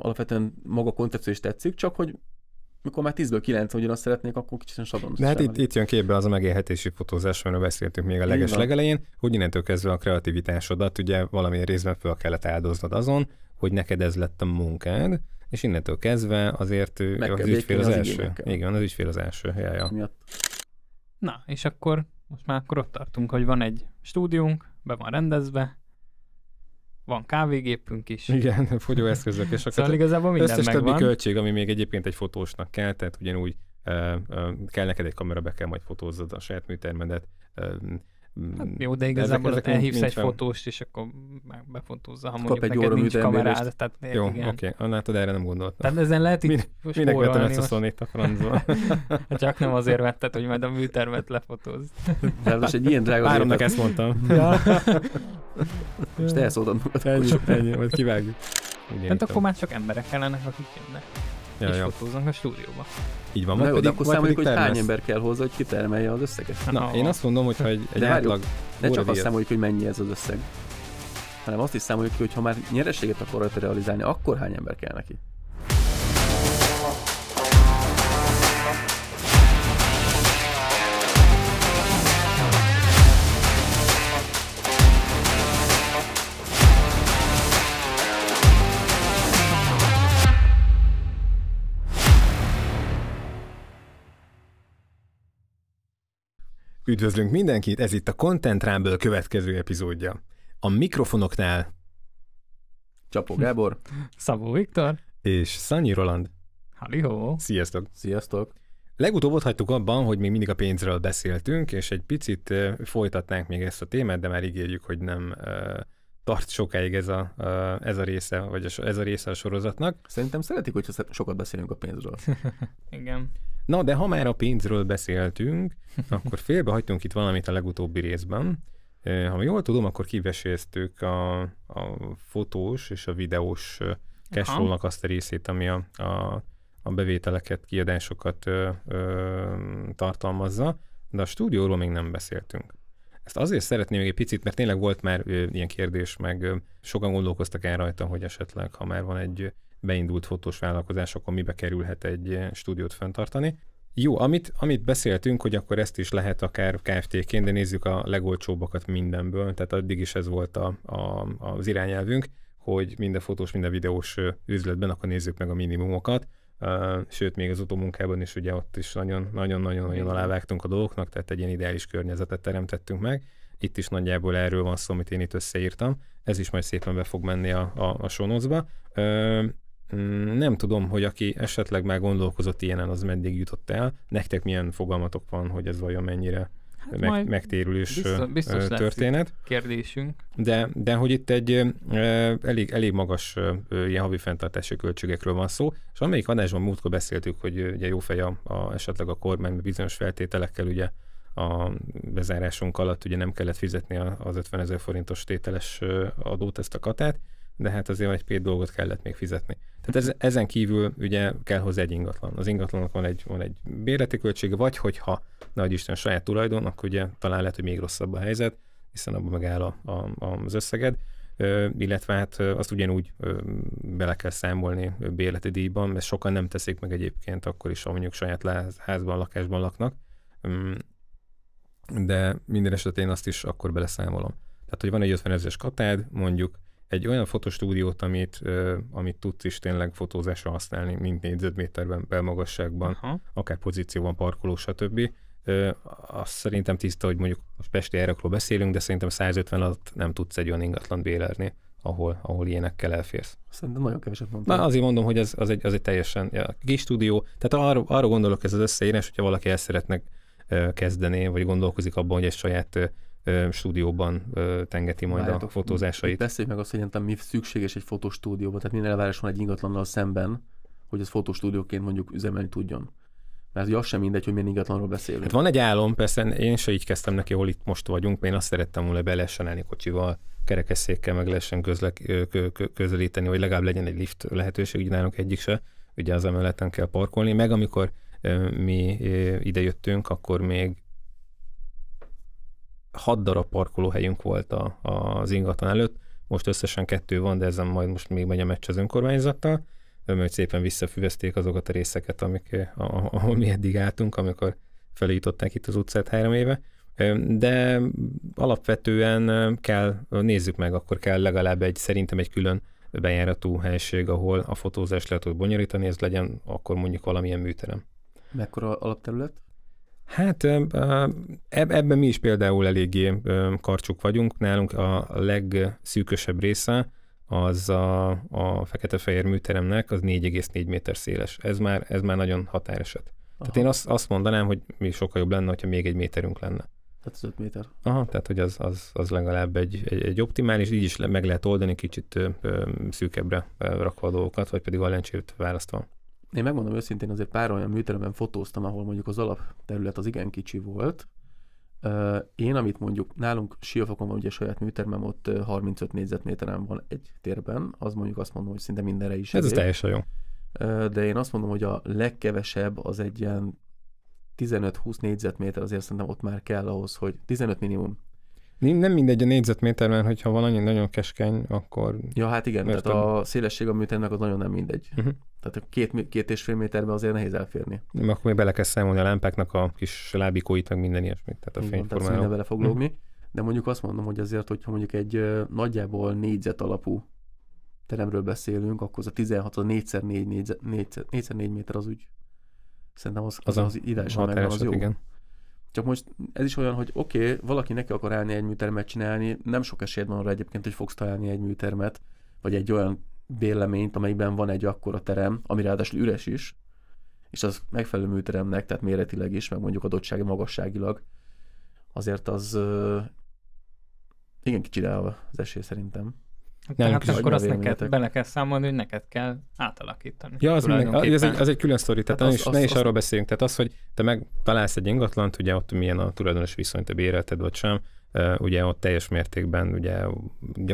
alapvetően maga a koncepció is tetszik, csak hogy mikor már 10-ből 9 ugyanazt szeretnék, akkor kicsit sablonos. De hát itt, itt jön képbe az a megélhetési fotózás, amiről beszéltünk még a leges legelején, hogy innentől kezdve a kreativitásodat ugye valamilyen részben fel kellett áldoznod azon, hogy neked ez lett a munkád, és innentől kezdve azért Meg az ügyfél az, az első. Igen, az ügyfél az első. Ja, ja. Miatt. Na, és akkor most már akkor ott tartunk, hogy van egy stúdiónk, be van rendezve, van kávégépünk is. Igen, fogyóeszközök, és Szóval igazából minden összes többi megvan. költség, ami még egyébként egy fotósnak kell, tehát ugyanúgy ö, ö, kell neked egy kamera, be kell majd fotózzad a saját műtermedet. Ö, Hát jó, de igazából ezek ott elhívsz egy fel. fotóst, és akkor meg befotózza, ha Kap mondjuk egy neked nincs kamerád. Tehát jó, oké, okay. látod, erre nem gondoltam. Tehát ezen lehet itt Minek spórolni vettem ezt a sony a francba? Hát Csak nem azért vetted, hogy majd a műtermet lefotózz. De most egy ilyen drága Háromnak ezt mondtam. Ja. Most elszóltad magad. Ennyi, ennyi, majd kivágjuk. Hát itt akkor a- már csak emberek kellenek, akik jönnek, ja, és ja. fotóznak a stúdióba. Így van, Na jó, pedig, akkor számoljuk, pedig hogy hány termesz. ember kell hozzá, hogy kitermelje az összeget. Na, én azt mondom, hogy ha egy, egy De átlag Ne csak azt számoljuk, hogy mennyi ez az összeg, hanem azt is számoljuk ki, hogy ha már nyereséget akar realizálni, akkor hány ember kell neki. Üdvözlünk mindenkit, ez itt a Content Rumble következő epizódja. A mikrofonoknál Csapó Gábor, Szabó Viktor, és Szanyi Roland. halihó. Sziasztok! sziasztok! Legutóbb ott hagytuk abban, hogy még mindig a pénzről beszéltünk, és egy picit folytatnánk még ezt a témát, de már ígérjük, hogy nem ö, tart sokáig ez a, ez a része, vagy a ez a része a sorozatnak. Szerintem szeretik, hogyha sokat beszélünk a pénzről. Igen. Na, de ha már a pénzről beszéltünk, akkor félbehagytunk itt valamit a legutóbbi részben. Ha jól tudom, akkor kiveséztük a, a fotós és a videós ö, cashflow-nak azt a részét, ami a, a, a bevételeket, kiadásokat ö, ö, tartalmazza, de a stúdióról még nem beszéltünk. Ezt azért szeretném még egy picit, mert tényleg volt már ö, ilyen kérdés, meg ö, sokan gondolkoztak el rajta, hogy esetleg, ha már van egy beindult fotós vállalkozás, akkor mibe kerülhet egy stúdiót fenntartani. Jó, amit, amit beszéltünk, hogy akkor ezt is lehet akár KFT-ként, de nézzük a legolcsóbbakat mindenből, tehát addig is ez volt a, a, az irányelvünk, hogy minden fotós, minden videós üzletben, akkor nézzük meg a minimumokat, sőt, még az utómunkában is ugye ott is nagyon-nagyon-nagyon alávágtunk a dolgoknak, tehát egy ilyen ideális környezetet teremtettünk meg. Itt is nagyjából erről van szó, amit én itt összeírtam. Ez is majd szépen be fog menni a, a, a sonocba. Uh, nem tudom, hogy aki esetleg már gondolkozott ilyenen, az meddig jutott el. Nektek milyen fogalmatok van, hogy ez vajon mennyire Hát meg, majd megtérülős biztos- biztos történet? kérdésünk. De, de hogy itt egy elég, elég magas ilyen havi fenntartási költségekről van szó, és amelyik adásban múltkor beszéltük, hogy ugye jó fej a, a, esetleg a kormány bizonyos feltételekkel ugye a bezárásunk alatt ugye nem kellett fizetni az 50 ezer forintos tételes adót, ezt a katát, de hát azért egy pét dolgot kellett még fizetni. Tehát ez, ezen kívül ugye kell hozzá egy ingatlan. Az ingatlannak van egy, van egy bérleti költsége, vagy hogyha nagy Isten saját tulajdon, akkor ugye talán lehet, hogy még rosszabb a helyzet, hiszen abban megáll a, a, az összeged, ö, illetve hát azt ugyanúgy ö, bele kell számolni bérleti díjban, mert sokan nem teszik meg egyébként akkor is, ha mondjuk saját házban, lakásban laknak, de minden esetén azt is akkor beleszámolom. Tehát, hogy van egy 50 ezeres katád, mondjuk egy olyan fotostúdiót, amit, amit tudsz is tényleg fotózásra használni, mint négyzetméterben, belmagasságban, Aha. akár pozícióban, parkoló, stb. Azt szerintem tiszta, hogy mondjuk most pesti árakról beszélünk, de szerintem 150 alatt nem tudsz egy olyan ingatlan bérelni, ahol, ahol ilyenekkel elférsz. Szerintem nagyon keveset mondtam. Na, azért mondom, hogy ez, az, egy, az egy teljesen ja, kis stúdió. Tehát arra, arra gondolok ez az összeírás, hogyha valaki el szeretne kezdeni, vagy gondolkozik abban, hogy egy saját stúdióban tengeti majd Várjatok, a fotózásait. Beszéljük meg azt, hogy szerintem mi szükséges egy fotostúdióba, tehát minden elvárás van egy ingatlannal szemben, hogy ez fotostúdióként mondjuk üzemelni tudjon. Mert ugye az sem mindegy, hogy milyen ingatlanról beszélünk. Hát van egy álom, persze én se így kezdtem neki, ahol itt most vagyunk, mert én azt szerettem volna, be lehessen állni kocsival, kerekesszékkel meg lehessen közle, kö, kö, közelíteni, hogy legalább legyen egy lift lehetőség, ugye nálunk egyik se, ugye az emeleten kell parkolni, meg amikor mi ö, ide jöttünk, akkor még hat darab parkolóhelyünk volt a, a, az ingatlan előtt, most összesen kettő van, de ezen majd most még megy a meccs az önkormányzattal, hogy szépen visszafüvezték azokat a részeket, amik, ahol mi eddig álltunk, amikor felújították itt az utcát három éve. De alapvetően kell, nézzük meg, akkor kell legalább egy, szerintem egy külön bejáratú helység, ahol a fotózást lehet bonyolítani, ez legyen akkor mondjuk valamilyen műterem. Mekkora alapterület? Hát ebben mi is például eléggé karcsuk vagyunk. Nálunk a legszűkösebb része az a, a fekete-fehér műteremnek az 4,4 méter széles. Ez már, ez már nagyon határeset. Aha. Tehát én azt, azt mondanám, hogy mi sokkal jobb lenne, hogyha még egy méterünk lenne. Tehát az 5 méter. Aha, tehát hogy az, az, az legalább egy, egy, egy optimális, így is le, meg lehet oldani kicsit ö, ö, szűkebbre rakva a dolgokat, vagy pedig a lencsét választva. Én megmondom őszintén, azért pár olyan műteremben fotóztam, ahol mondjuk az alapterület az igen kicsi volt. Én, amit mondjuk nálunk Siófokon van ugye saját műtermem, ott 35 négyzetméteren van egy térben, az mondjuk azt mondom, hogy szinte mindenre is. Ez, teljesen jó. De én azt mondom, hogy a legkevesebb az egy ilyen 15-20 négyzetméter, azért szerintem ott már kell ahhoz, hogy 15 minimum. Nem mindegy a négyzetméter, mert hogyha valami nagyon keskeny, akkor... Ja, hát igen, tehát a szélesség a műternek az nagyon nem mindegy. Uh-huh. Tehát a két, két és fél méterben azért nehéz elférni. Nem, akkor még bele kell számolni a lámpáknak a kis lábikóit, meg minden ilyesmit. Tehát a fényformáló. Tehát minden bele fog lógni. Uh-huh. De mondjuk azt mondom, hogy azért, hogyha mondjuk egy nagyjából négyzet alapú teremről beszélünk, akkor az a 16, az 4x4 4 4 4 méter az úgy szerintem az, az, az, az ideálisan megvan, az jó. Igen. Csak most ez is olyan, hogy oké, okay, valaki neki akar állni egy műtermet csinálni, nem sok esélyed van arra egyébként, hogy fogsz találni egy műtermet, vagy egy olyan bérleményt, amelyben van egy akkora terem, ami ráadásul üres is, és az megfelelő műteremnek, tehát méretileg is, meg mondjuk adottsági magasságilag, azért az igen kicsi az esély szerintem. Tehát akkor azt neked bele kell számolni, hogy neked kell átalakítani. Ja, az, meg, az, egy, az egy külön sztori, tehát, tehát az, az, ne is az, arról beszéljünk. Tehát az, hogy te meg találsz egy ingatlant, ugye ott milyen a tulajdonos viszony, te bérelted vagy sem, ugye ott teljes mértékben ugye,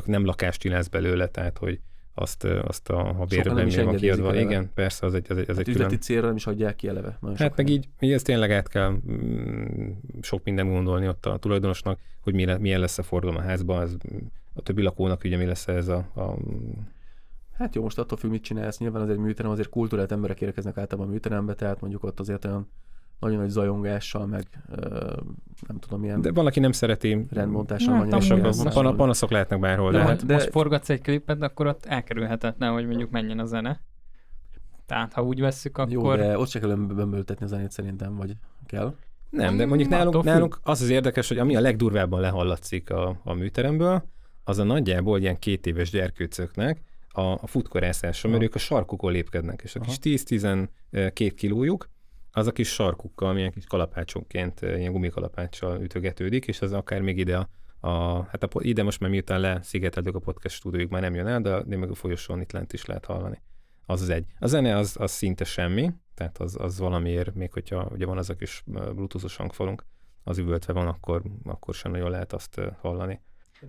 nem lakást csinálsz belőle, tehát hogy azt, azt a, a bérben van kiadva. Eleve. Igen, persze, az egy, az egy, az hát egy külön... célra nem is adják ki eleve. Nagyon hát meg így, így ezt tényleg át kell mm, sok minden gondolni ott a tulajdonosnak, hogy milyen, milyen lesz a forgalom a házban, az a többi lakónak ugye mi lesz ez a, a Hát jó, most attól függ, mit csinálsz. Nyilván azért műterem, azért kultúrált emberek érkeznek általában a műterembe, tehát mondjuk ott azért olyan nagyon nagy zajongással, meg ö, nem tudom milyen. De valaki nem szereti rendbontással. Hát, és akkor pan- panaszok lehetnek bárhol. De, hát, de, most forgatsz egy klipet, akkor ott elkerülhetetlen, hogy mondjuk menjen a zene. Tehát ha úgy vesszük, akkor... Jó, de ott se kell bömböltetni a zenét szerintem, vagy kell. Nem, de mondjuk nálunk, nálunk az az érdekes, hogy ami a legdurvábban lehallatszik a, a műteremből, az a nagyjából ilyen két éves gyerkőcöknek a, a futkorászása, mert ők a sarkukon lépkednek, és a kis 10-12 kilójuk, az a kis sarkukkal, milyen kis kalapácsonként, ilyen gumikalapáccsal ütögetődik, és az akár még ide a, a hát a, ide most már miután leszigeteltük a podcast stúdiójuk már nem jön el, de, de meg a folyosón itt lent is lehet hallani. Az az egy. A zene az, az szinte semmi, tehát az, az valamiért, még hogyha ugye van az a kis bluetoothos hangfalunk, az üvöltve van, akkor, akkor sem nagyon lehet azt hallani.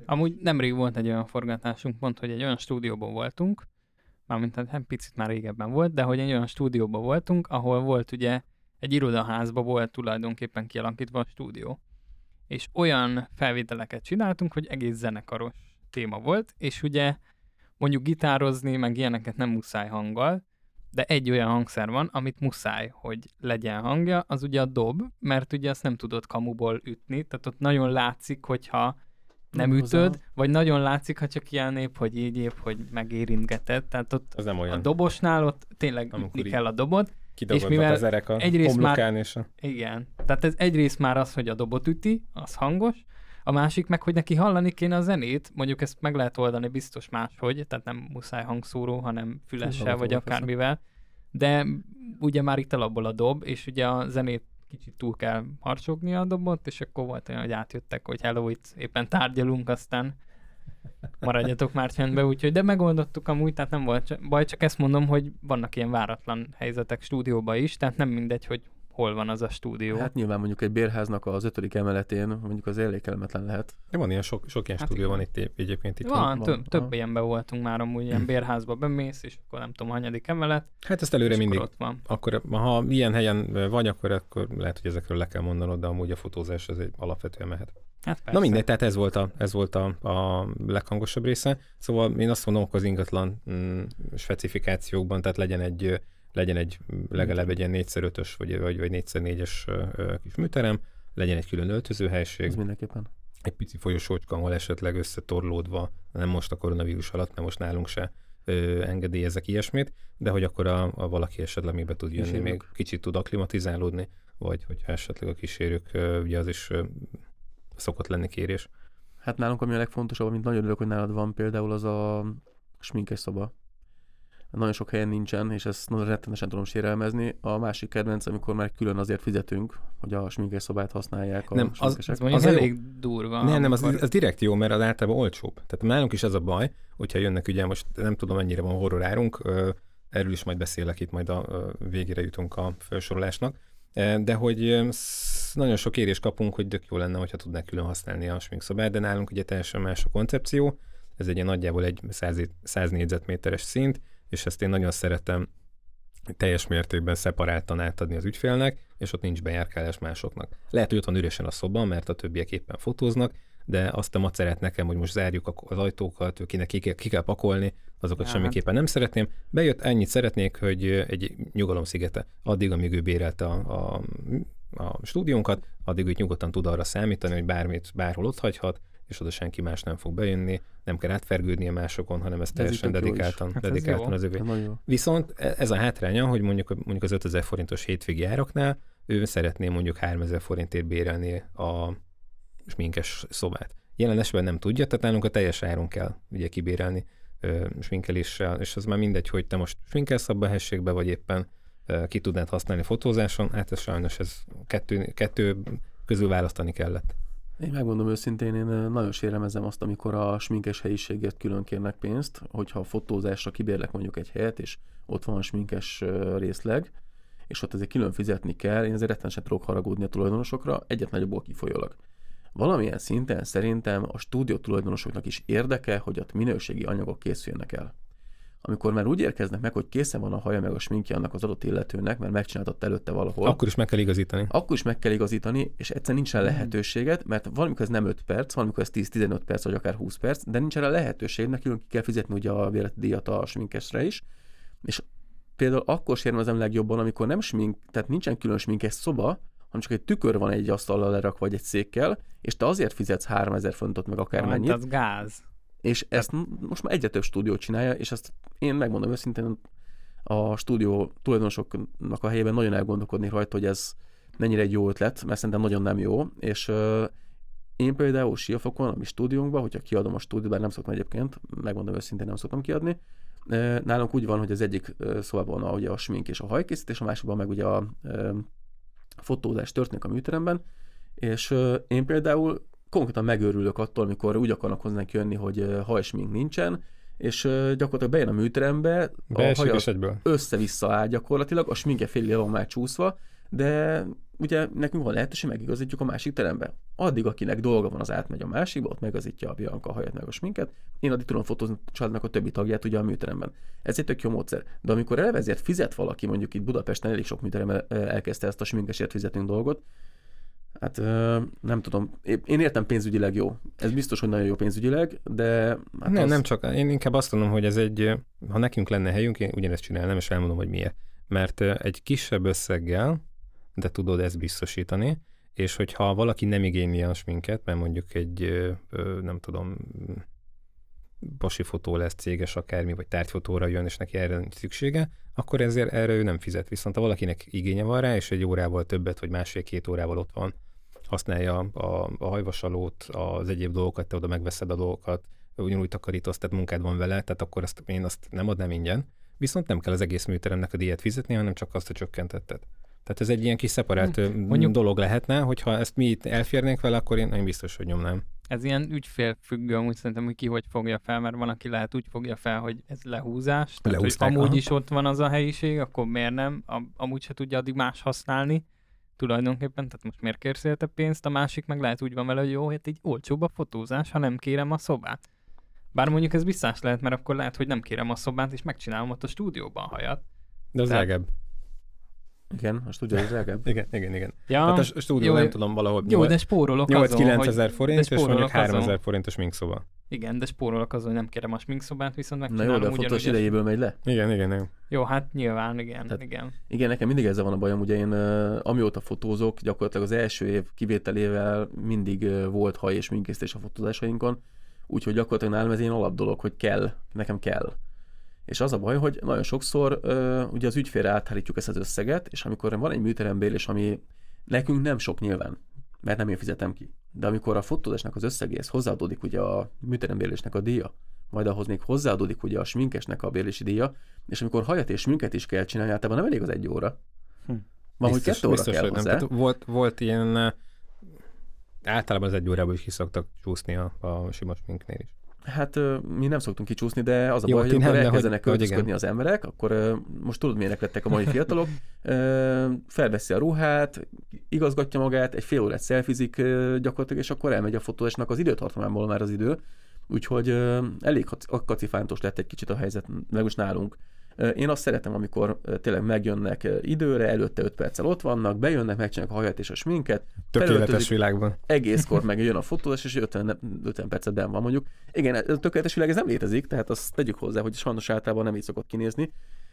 Amúgy nemrég volt egy olyan forgatásunk, pont, hogy egy olyan stúdióban voltunk, mármint hát picit már régebben volt, de hogy egy olyan stúdióban voltunk, ahol volt ugye egy irodaházba volt tulajdonképpen kialakítva a stúdió. És olyan felvételeket csináltunk, hogy egész zenekaros téma volt, és ugye mondjuk gitározni, meg ilyeneket nem muszáj hanggal, de egy olyan hangszer van, amit muszáj, hogy legyen hangja, az ugye a dob, mert ugye azt nem tudod kamuból ütni, tehát ott nagyon látszik, hogyha nem ütöd, a... vagy nagyon látszik, ha csak ilyen nép, hogy így épp, hogy megérintgeted, tehát ott az nem olyan. a dobosnál ott tényleg Amikor ütni kell a dobot, és mivel az erek a egyrészt már, és a... Igen, tehát ez egyrészt már az, hogy a dobot üti, az hangos, a másik meg, hogy neki hallani kéne a zenét, mondjuk ezt meg lehet oldani biztos máshogy, tehát nem muszáj hangszóró, hanem fülessel, vagy akármivel, de ugye már itt alapból a dob, és ugye a zenét kicsit túl kell harcsogni a dobot, és akkor volt olyan, hogy átjöttek, hogy hello, itt éppen tárgyalunk, aztán maradjatok már csendbe, úgyhogy de megoldottuk amúgy, tehát nem volt baj, csak ezt mondom, hogy vannak ilyen váratlan helyzetek stúdióba is, tehát nem mindegy, hogy hol van az a stúdió. Hát nyilván mondjuk egy bérháznak az ötödik emeletén mondjuk az elég kellemetlen lehet. De van ilyen sok, sok ilyen hát stúdió igen. van itt egyébként itt. Van, van. Több, több ilyenben voltunk már amúgy, ilyen hm. bérházba bemész, és akkor nem tudom, hanyadik emelet. Hát ezt előre mindig. Ott van. Akkor, ha ilyen helyen vagy, akkor, akkor lehet, hogy ezekről le kell mondanod, de amúgy a fotózás az egy alapvetően mehet. Hát persze. Na mindegy, tehát ez volt a, ez volt a, a leghangosabb része. Szóval én azt mondom, hogy az ingatlan mm, specifikációkban, tehát legyen egy, legyen egy legalább egy ilyen 4x5-ös vagy, vagy, vagy 4x4-es kis műterem, legyen egy külön öltözőhelység. Ez mindenképpen. Egy pici folyosócska, ahol esetleg összetorlódva, nem most a koronavírus alatt, mert most nálunk se ö, engedélyezek ilyesmit, de hogy akkor a, a valaki esetleg még be tud jönni, Kísérők. még kicsit tud aklimatizálódni, vagy hogyha esetleg a kísérők, ö, ugye az is ö, szokott lenni kérés. Hát nálunk ami a legfontosabb, amit nagyon örülök, hogy nálad van például, az a sminkes szoba. Nagyon sok helyen nincsen, és ezt nagyon rettenesen tudom sérelmezni. A másik kedvenc, amikor már külön azért fizetünk, hogy a sminkes szobát használják a Nem, az- sminkesek. Mondjuk Az a jó. elég durva. nem, nem, az, az direkt jó, mert az általában olcsóbb. Tehát nálunk is ez a baj, hogyha jönnek ugye most nem tudom mennyire van horror árunk, ö, erről is majd beszélek itt, majd a végére jutunk a felsorolásnak, E, de hogy nagyon sok kérés kapunk, hogy tök jó lenne, hogyha tudnák külön használni a sminkszobát, de nálunk ugye teljesen más a koncepció, ez egy ilyen nagyjából egy 100, 100 négyzetméteres szint, és ezt én nagyon szeretem teljes mértékben szeparáltan átadni az ügyfélnek, és ott nincs bejárkálás másoknak. Lehet, hogy ott van üresen a szoba, mert a többiek éppen fotóznak, de azt a macerát nekem, hogy most zárjuk az ajtókat, kinek ki kell, ki kell pakolni, azokat Ja, semmiképpen nem szeretném. Bejött, ennyit szeretnék, hogy egy nyugalom szigete. Addig, amíg ő bérelte a, a, a stúdiónkat, addig ő nyugodtan tud arra számítani, hogy bármit bárhol ott hagyhat, és oda senki más nem fog bejönni, nem kell átfergődnie másokon, hanem ez ez teljesen dedikáltan, Hát ez dedikáltan jó. az övé. Ez jó. Viszont e- ez a hátránya, hogy mondjuk, mondjuk az 5000 forintos hétvégi áraknál ő szeretné mondjuk 3000 forintért bérelni a sminkes szobát. Jelen esetben nem tudja, tehát nálunk a teljes áron kell ugye kibérelni ö, sminkeléssel, és az már mindegy, hogy te most sminkelsz abba a helységbe, vagy éppen ö, ki tudnád használni fotózáson, hát ez sajnos ez kettő, kettő közül választani kellett. Én megmondom őszintén, én ö, nagyon sérelmezem azt, amikor a sminkes helyiségért külön kérnek pénzt, hogyha a fotózásra kibérlek mondjuk egy helyet, és ott van a sminkes ö, részleg, és ott azért külön fizetni kell, én ezért rettenesen tudok haragudni a tulajdonosokra, egyet nagyobbból kifolyólag. Valamilyen szinten szerintem a stúdió tulajdonosoknak is érdeke, hogy ott minőségi anyagok készüljenek el. Amikor már úgy érkeznek meg, hogy készen van a haja meg a sminkje annak az adott illetőnek, mert megcsináltatta előtte valahol, Akkor is meg kell igazítani. akkor is meg kell igazítani, és egyszerűen nincs rá lehetőséget, mert valamikor ez nem 5 perc, valamikor ez 10-15 perc, vagy akár 20 perc, de nincs rá lehetőség, neki ki kell fizetni ugye a véleti díjat a sminkesre is, és például akkor sérmezem legjobban, amikor nem smink, tehát nincsen külön sminkes szoba, hanem csak egy tükör van egy asztallal lerakva, vagy egy székkel, és te azért fizetsz 3000 fontot, meg Hát akármennyit, az gáz. És ezt most már egyre több stúdió csinálja, és ezt én megmondom őszintén, a stúdió tulajdonosoknak a helyében nagyon elgondolkodni rajta, hogy ez mennyire egy jó ötlet, mert szerintem nagyon nem jó, és uh, én például Siafokon, a mi stúdiónkban, hogyha kiadom a stúdiót, bár nem szoktam egyébként, megmondom őszintén, nem szoktam kiadni, uh, nálunk úgy van, hogy az egyik uh, szobában a, ugye a smink és a hajkészítés, a másikban meg ugye a uh, fotózás történik a műteremben, és én például konkrétan megőrülök attól, amikor úgy akarnak hozzánk jönni, hogy hajsmink nincsen, és gyakorlatilag bejön a műterembe, a Beesik haja és egyből. össze-vissza áll gyakorlatilag, a sminke fél van már csúszva, de ugye nekünk van lehetőség, megigazítjuk a másik terembe. Addig, akinek dolga van, az átmegy a másikba, ott megazítja a Bianca a haját meg a sminket, én addig tudom fotózni a családnak a többi tagját ugye a műteremben. Ez egy tök jó módszer. De amikor eleve ezért fizet valaki, mondjuk itt Budapesten elég sok műterem elkezdte ezt a sminkesért fizetünk dolgot, Hát nem tudom. Én értem pénzügyileg jó. Ez biztos, hogy nagyon jó pénzügyileg, de... Hát nem, az... nem csak, én inkább azt mondom, hogy ez egy, ha nekünk lenne helyünk, én ugyanezt csinálnám, és elmondom, hogy miért. Mert egy kisebb összeggel, de tudod ezt biztosítani, és hogyha valaki nem igényli a sminket, mert mondjuk egy, nem tudom, pasi fotó lesz, céges akármi, vagy tárgyfotóra jön, és neki erre nincs szüksége, akkor ezért erre ő nem fizet. Viszont ha valakinek igénye van rá, és egy órával többet, vagy másfél-két órával ott van, használja a, a hajvasalót, az egyéb dolgokat, te oda megveszed a dolgokat, ugyanúgy takarítasz, tehát munkád van vele, tehát akkor azt, én azt nem adnám ingyen, viszont nem kell az egész műteremnek a díjat fizetni, hanem csak azt, hogy csökkentetted. Tehát ez egy ilyen kis szeparált Hm, mondjuk, dolog lehetne, hogyha ezt mi itt elférnénk vele, akkor én, én biztos, hogy nyomnám. Ez ilyen ügyfélfüggő, amúgy szerintem, hogy ki hogy fogja fel, mert van, aki lehet úgy fogja fel, hogy ez lehúzás, tehát, hogy Lehúzták, amúgy aha. is ott van az a helyiség, akkor miért nem, Am- amúgy se tudja addig más használni, tulajdonképpen, tehát most miért kérsz érte pénzt, a másik meg lehet úgy van vele, hogy jó, hát így olcsóbb a fotózás, ha nem kérem a szobát. Bár mondjuk ez visszás lehet, mert akkor lehet, hogy nem kérem a szobát, és megcsinálom ott a stúdióban hajat. De az Tehát-. Igen, most tudja, hogy drágább. Igen, igen, igen. Ja, Tehát a stúdió jó, nem tudom, valahol jó, de spórolok 8-9 azon, hogy... ezer forint, és mondjuk azon. 3 ezer forintos minkszoba. Igen, de spórolok azon, hogy nem kérem a sminkszobát, viszont Na jó, megcsinálom de a fotós idejéből megy le. Igen, igen, igen. Jó, hát nyilván, igen, Tehát- igen. Igen, nekem mindig ezzel van a bajom, ugye én amióta fotózok, gyakorlatilag az első év kivételével mindig volt haj és minkésztés a fotózásainkon, úgyhogy gyakorlatilag nálam ez ilyen alap dolog, hogy kell, nekem kell. És az a baj, hogy nagyon sokszor ö, ugye az ügyfélre áthárítjuk ezt az összeget, és amikor van egy műterembérés, ami nekünk nem sok nyilván, mert nem én fizetem ki. De amikor a fotózásnak az összegéhez hozzáadódik ugye a műterembérésnek a díja, majd ahhoz még hozzáadódik ugye a sminkesnek a bérési díja, és amikor hajat és sminket is kell csinálni, általában nem elég az egy óra. Hm. Van, hogy kettő óra kell hogy hozzá. Tehát volt, volt ilyen, általában az egy órából is kiszoktak csúszni a, a sima sminknél is. Hát mi nem szoktunk kicsúszni, de az a Jó, baj, hogy nem, de elkezdenek költözködni az emberek, akkor most tudod, milyenek lettek a mai fiatalok, felveszi a ruhát, igazgatja magát, egy fél órát szelfizik gyakorlatilag, és akkor elmegy a fotózásnak az időtartamából már az idő, úgyhogy elég kac- kacifántos lett egy kicsit a helyzet, meg most nálunk. Én azt szeretem, amikor tényleg megjönnek időre, előtte 5 perccel ott vannak, bejönnek, megcsinálják a hajat és a sminket, Tökéletes világban. egészkor meg jön a fotózás, és 50, 50 percet benn van mondjuk. Igen, a tökéletes világ ez nem létezik, tehát azt tegyük hozzá, hogy sajnos általában nem így szokott kinézni.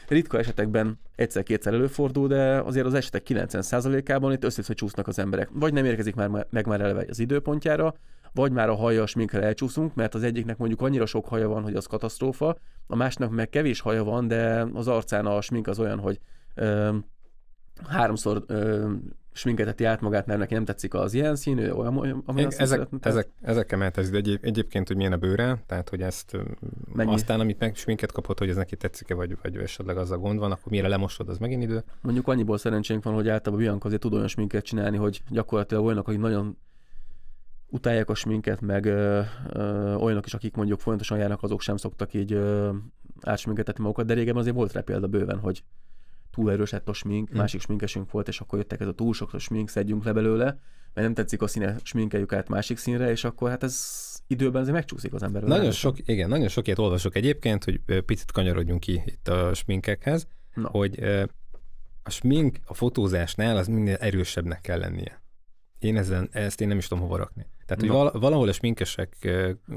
Ritka esetekben egyszer-kétszer előfordul, de azért az esetek 90%-ában itt össze csúsznak az emberek. Vagy nem érkezik már meg már eleve az időpontjára, vagy már a haja, a sminkkel elcsúszunk, mert az egyiknek mondjuk annyira sok haja van, hogy az katasztrófa, a másiknak meg kevés haja van, de az arcán a smink az olyan, hogy ö, háromszor ö, sminketeti át magát, mert neki nem tetszik az ilyen színű, olyan, olyan amilyen Ezek, szeretne. Tehát ezek, ezekkel mehet ez, egyéb, egyébként, hogy milyen a bőre, tehát hogy ezt Mennyi? Aztán, amit meg sminket kapott, hogy ez neki tetszik-e, vagy, vagy esetleg az a gond van, akkor mire lemosod, az megint idő. Mondjuk annyiból szerencsénk van, hogy általában Bianca azért tud olyan sminket csinálni, hogy gyakorlatilag olyanok, akik nagyon utálják a sminket, meg ö, ö, olyanok is, akik mondjuk folyamatosan járnak, azok sem szoktak így ö, átsminketetni magukat, de régen azért volt rá példa bőven, hogy túl erős lett a smink, Hm. másik sminkesünk volt, és akkor jöttek ez a túl sok smink, szedjünk le belőle, mert nem tetszik a színe, sminkeljük át másik színre, és akkor hát ez időben azért megcsúszik az ember. Nagyon sok, igen, nagyon sok ilyet olvasok egyébként, hogy picit kanyarodjunk ki itt a sminkekhez, Na. hogy a smink a fotózásnál az minél erősebbnek kell lennie. Én ezen, ezt én nem is tudom hova rakni. Tehát, hogy val- valahol a sminkesek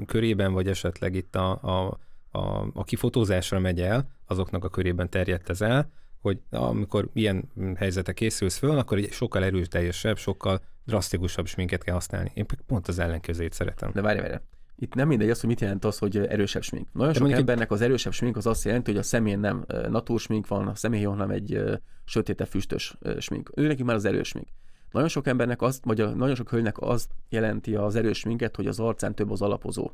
körében, vagy esetleg itt a, a, a, aki fotózásra megy el, azoknak a körében terjedt ez el, hogy amikor ilyen helyzetek készülsz föl, akkor egy sokkal erőteljesebb, sokkal drasztikusabb sminket kell használni. Én pont az ellenkezőjét szeretem. De várj, várj. Itt nem mindegy az, hogy mit jelent az, hogy erősebb smink. Nagyon sok mondjuk- embernek az erősebb smink az azt jelenti, hogy a szemén nem natúr smink van, a személyén hanem egy ö, sötétebb füstös smink. Ő neki már az erős smink. Nagyon sok embernek azt, vagy nagyon sok hölgynek azt jelenti az erős sminket, hogy az arcán több az alapozó.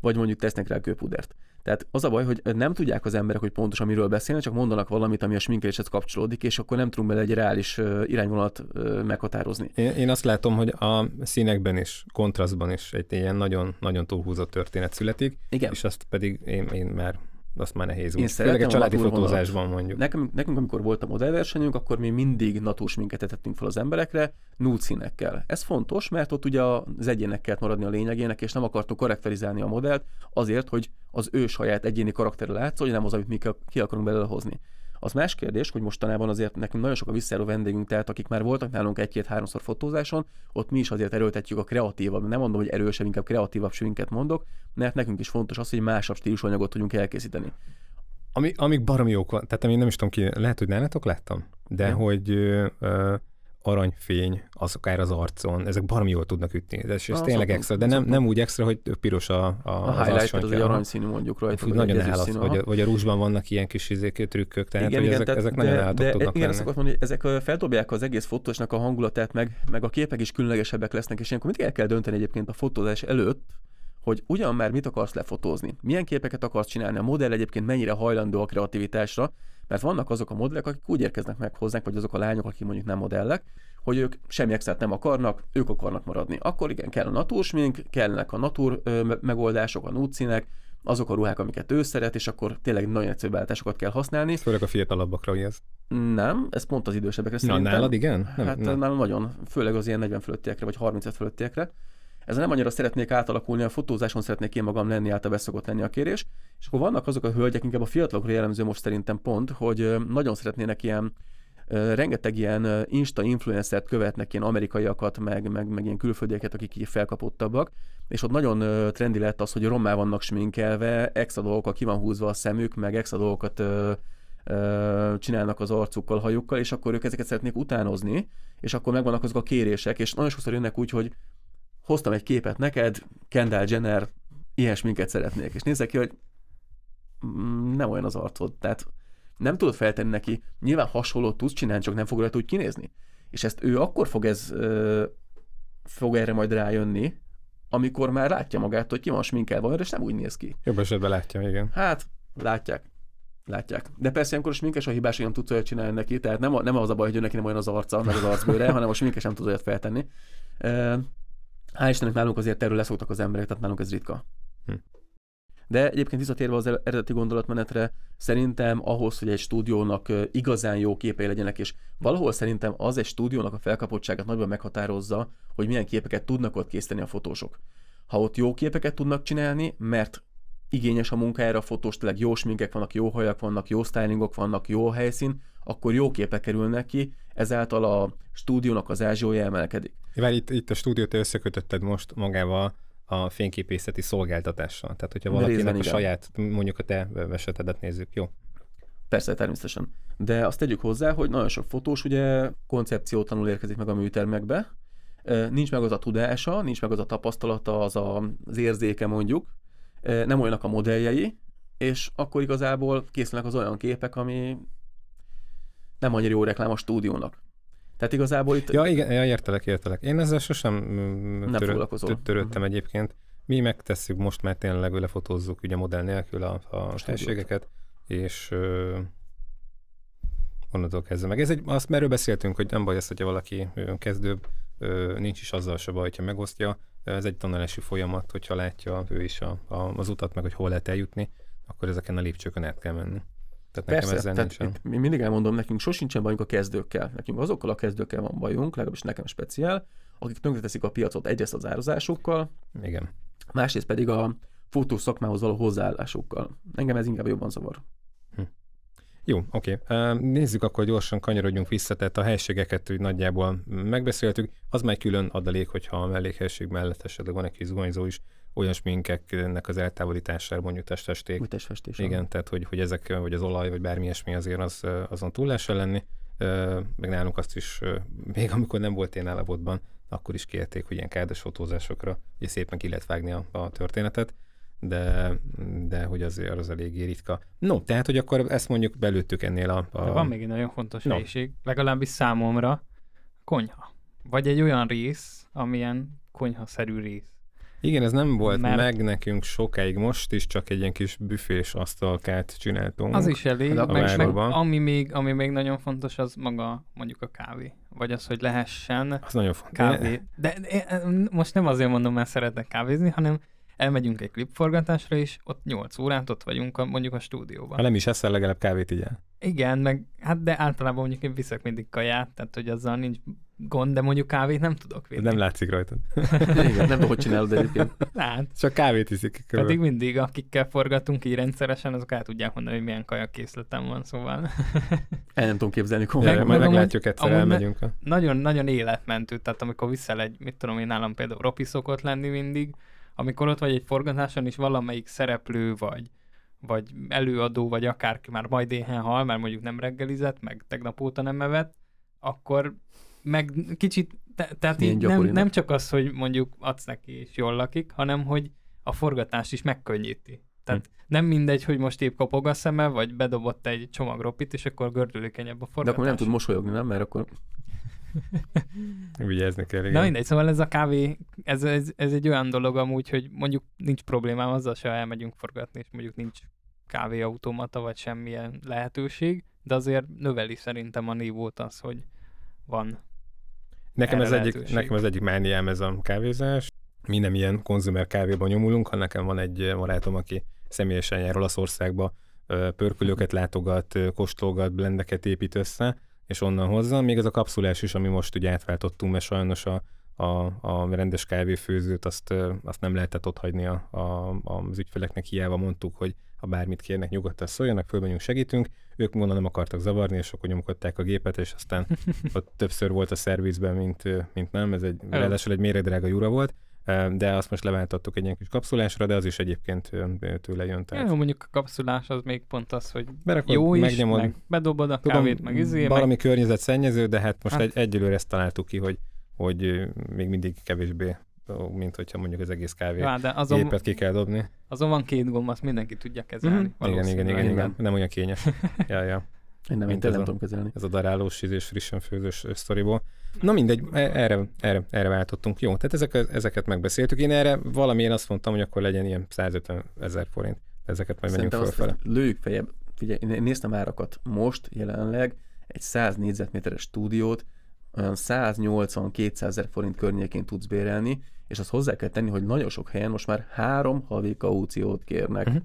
Vagy mondjuk tesznek rá kőpudert. Tehát az a baj, hogy nem tudják az emberek, hogy pontosan miről beszélnek, csak mondanak valamit, ami a sminkeléshez kapcsolódik, és akkor nem tudunk bele egy reális irányvonalat meghatározni. Én, én azt látom, hogy a színekben is, kontrasztban is egy ilyen nagyon, nagyon túlhúzott történet születik, Igen. és azt pedig én, én már, azt már nehéz Én úgy. Főleg a családi natúrvonalat. fotózásban mondjuk. Nekünk, nekünk, amikor volt a modellversenyünk, akkor mi mindig natúr sminket tettünk fel az emberekre, nude színekkel. Ez fontos, mert ott ugye az egyének kellett maradni a lényegének, és nem akartuk karakterizálni a modellt azért, hogy az ő saját egyéni karakterre látszol, hogy nem az, amit mi ki akarunk belőle hozni. Az más kérdés, hogy mostanában azért nekünk nagyon sok a visszajáró vendégünk, tehát akik már voltak nálunk egy-két-háromszor fotózáson, ott mi is azért erőltetjük a kreatívabb, nem mondom, hogy erősebb, inkább kreatívabb sminket mondok, mert nekünk is fontos az, hogy másabb stílusú anyagot tudjunk elkészíteni. Ami, amik baromi jók van, tehát ami nem is tudom ki, lehet, hogy nálatok láttam, de Ja. hogy ö, ö, aranyfény, az akár az arcon, ezek baromi jól tudnak ütni. De és ez tényleg extra, de nem, nem úgy extra, hogy piros a, a, A az highlight, az arcsontja. egy aranyszínű mondjuk rajta. Úgy vagy nagyon állat, vagy vagy a rúzsban vannak ilyen kis izék, trükkök, tehát igen, igen, ezek, tehát, ezek nagyon de, állatok de, tudnak igen, lenni. mondani, hogy ezek feldobják az egész fotósnak a hangulatát, meg, meg a képek is különlegesebbek lesznek, és ilyenkor mit el kell dönteni egyébként a fotózás előtt, hogy ugyan már mit akarsz lefotózni, milyen képeket akarsz csinálni, a modell egyébként mennyire hajlandó a kreativitásra, mert vannak azok a modellek, akik úgy érkeznek meg hozzánk, vagy azok a lányok, akik mondjuk nem modellek, hogy ők semmi extrát nem akarnak, ők akarnak maradni. Akkor igen, kell a natúrsmink, kellnek a natúr megoldások, a nude azok a ruhák, amiket ő szeret, és akkor tényleg nagyon egyszerű beállításokat kell használni. Főleg a fiatalabbakra, ez. Nem, ez pont az idősebbekre Na, szerintem. nálad igen? Nem, hát nem. nálam nagyon, főleg az ilyen 40 fölöttiekre, vagy 35 fölöttiekre. Ezzel nem annyira szeretnék átalakulni, a fotózáson szeretnék én magam lenni, általában szokott lenni a kérés. És akkor vannak azok a hölgyek, inkább a fiatalokra jellemző most szerintem pont, hogy nagyon szeretnének ilyen rengeteg ilyen insta influencert követnek, ilyen amerikaiakat, meg, meg, meg ilyen külföldieket, akik így felkapottabbak, és ott nagyon trendi lett az, hogy rommá vannak sminkelve, extra dolgokkal ki van húzva a szemük, meg extra dolgokat csinálnak az arcukkal, hajukkal, és akkor ők ezeket szeretnék utánozni, és akkor megvannak azok a kérések, és nagyon sokszor jönnek úgy, hogy hoztam egy képet neked, Kendall Jenner, ilyen sminket szeretnék, és nézzek ki, hogy mm, nem olyan az arcod, tehát nem tudod feltenni neki, nyilván hasonlót tudsz csinálni, csak nem fog rajta úgy kinézni. És ezt ő akkor fog ez, ö, fog erre majd rájönni, amikor már látja magát, hogy ki van sminkelve, és nem úgy néz ki. Jobb esetben látja, igen. Hát, látják. Látják. De persze ilyenkor a sminkes a hibás, hogy nem tudsz olyat csinálni neki, tehát nem, nem az a baj, hogy neki nem olyan az arca, meg az arcbőre, hanem a sminkes nem tud olyat feltenni. Hál' Istennek nálunk azért erről leszoktak az emberek, tehát nálunk ez ritka. Hm. De egyébként visszatérve az eredeti gondolatmenetre, szerintem ahhoz, hogy egy stúdiónak igazán jó képei legyenek, és valahol szerintem az egy stúdiónak a felkapottságát nagyban meghatározza, hogy milyen képeket tudnak ott készíteni a fotósok. Ha ott jó képeket tudnak csinálni, mert igényes a munkájára a fotós, tényleg jó sminkek vannak, jó hajak vannak, jó stylingok vannak, jó helyszín, akkor jó képek kerülnek ki, ezáltal a stúdiónak az ázsiója emelkedik. Várj, itt, itt a stúdiót összekötötted most magával a fényképészeti szolgáltatással. Tehát, hogyha valakinek a saját, mondjuk a te esetedet nézzük, jó? Persze, természetesen. De azt tegyük hozzá, hogy nagyon sok fotós ugye koncepciótanul érkezik meg a műtermekbe, nincs meg az a tudása, nincs meg az a tapasztalata, az a, az érzéke mondjuk, nem olyanak a modelljei, és akkor igazából készülnek az olyan képek, ami nem annyira jó reklám a stúdiónak. Tehát igazából itt... Ja, igen, ja, értelek, értelek. Én ezzel sosem nem törö, törődtem uh-huh. egyébként. Mi megtesszük most, mert tényleg lefotózzuk ugye modell nélkül a, a helységeket, és uh, onnantól kezdve meg. Ez egy, azt merről beszéltünk, hogy nem baj az, hogyha valaki kezdőbb, nincs is azzal se baj, hogyha megosztja. Ez egy tanulási folyamat, hogyha látja ő is a, a, az utat, meg hogy hol lehet eljutni, akkor ezeken a lépcsőkön át kell menni. Tehát Persze, nekem ezzel tehát itt, mi mindig elmondom, nekünk sosincsen bajunk a kezdőkkel. Nekünk azokkal a kezdőkkel van bajunk, legalábbis nekem speciál, akik tönkreteszik a piacot egyrészt az árazásokkal, Igen. másrészt pedig a fotós szakmához való hozzáállásokkal. Engem ez inkább jobban zavar. Hm. Jó, oké. Okay. Nézzük akkor gyorsan, kanyarodjunk vissza, tehát a helységeket úgy nagyjából megbeszéltük. Az már külön adalék, hogyha a mellékhelyiség mellett esetleg van egy kis zuhanyzó is, olyan sminkeknek az eltávolítására, mondjuk testfesték. Vagy testfestés. Igen, tehát hogy, hogy ezek, vagy az olaj, vagy bármi ilyesmi azért az, azon túl lehessen lenni. Meg nálunk azt is, még amikor nem volt én állapotban, akkor is kérték, hogy ilyen kádes fotózásokra ugye szépen ki lehet vágni a, a történetet, de, de hogy azért az eléggé ritka. No, tehát, hogy akkor ezt mondjuk belőttük ennél a... a... De van még egy nagyon fontos no. helység, legalábbis számomra, konyha. Vagy egy olyan rész, amilyen konyhaszerű rész. Igen, ez nem volt Mert... meg nekünk sokáig, most is csak egy ilyen kis büfés asztalkát csináltunk. Az is elég, meg, meg, ami, még, ami még nagyon fontos, az maga mondjuk a kávé. Vagy az, hogy lehessen az nagyon fontos. kávé. De, de most nem azért mondom, mert szeretek kávézni, hanem elmegyünk egy klipforgatásra, és ott 8 órát ott vagyunk a, mondjuk a stúdióban. Ha nem is eszel, legalább kávét igyál. Igen, meg hát de általában mondjuk én viszek mindig kaját, tehát hogy azzal nincs gond, de mondjuk kávét nem tudok vinni. Nem látszik rajtad. Igen, nem tudom, hogy csinálod egyébként. Hát. Csak kávét iszik. Körül. Pedig mindig, akikkel forgatunk így rendszeresen, azok el tudják mondani, hogy milyen kajakészletem van, szóval. El nem tudom képzelni komolyan. Meg, majd meglátjuk egyszer, elmegyünk. Nagyon, nagyon életmentő, tehát amikor viszel egy, mit tudom én, nálam például Ropi szokott lenni mindig, amikor ott vagy egy forgatáson, és valamelyik szereplő vagy, vagy előadó, vagy akárki már majd éhen hal, mert mondjuk nem reggelizett, meg tegnap óta nem evett, akkor meg kicsit, te, tehát így nem, nem csak az, hogy mondjuk adsz neki és jól lakik, hanem hogy a forgatást is megkönnyíti. Tehát hm. nem mindegy, hogy most épp kopog a szeme, vagy bedobott egy csomag ropit, és akkor gördülékenyebb a forgatás. De akkor nem tud mosolyogni, nem? Mert akkor... Vigyázni kell, igen. Na mindegy, szóval ez a kávé, ez, ez, ez egy olyan dolog amúgy, hogy mondjuk nincs problémám azzal, se elmegyünk forgatni, és mondjuk nincs kávéautomata, vagy semmilyen lehetőség, de azért növeli szerintem a nívót az, hogy van Nekem ez, egyik, nekem ez egyik mániám ez a kávézás. Mi nem ilyen konzumer kávéban nyomulunk, hanem nekem van egy barátom, aki személyesen jár Olaszországba, pörkölőket látogat, kóstolgat, blendeket épít össze, és onnan hozza. Még ez a kapszulás is, ami most ugye átváltottunk, mert sajnos a, a, a rendes kávéfőzőt azt, azt nem lehetett ott hagyni a, a, az ügyfeleknek, hiába mondtuk, hogy ha bármit kérnek, nyugodtan szóljanak, fölmegyünk, segítünk. Ők mondom nem akartak zavarni, és akkor nyomkodták a gépet, és aztán ott többször volt a szervizben, mint, mint nem, ez egy, ráadásul egy méregdrága jura volt, de azt most leváltottuk egy ilyen kis kapszulásra, de az is egyébként tőle jön. Tehát... Ja, mondjuk a kapszulás az még pont az, hogy Berakod, jó is, megnyomod, meg bedobod a Tudom, kávét, meg izé, Valami meg... környezetszennyező, de hát most hát... egy, egyelőre ezt találtuk ki, hogy, hogy még mindig kevésbé mint hogyha mondjuk az egész kávé ja, de azon, gépet ki kell dobni. Azon van két gomb, azt mindenki tudja kezelni. Mm-hmm. Igen, igen, igen, igen, nem olyan kényes. ja, ja. Én nem, én nem tudom kezelni. Ez a darálós és frissen főzős sztoriból. Na mindegy, e- erre, erre, erre váltottunk. Jó, tehát ezek, ezeket megbeszéltük. Én erre valamilyen azt mondtam, hogy akkor legyen ilyen 150 ezer forint. Ezeket majd menjünk fölfele. Lőjük fejebb. Figyelj, én néztem árakat. Most jelenleg egy 100 négyzetméteres stúdiót olyan 180-200 ezer forint környékén tudsz bérelni, és azt hozzá kell tenni, hogy nagyon sok helyen most már három havi kauciót kérnek. Uh-huh.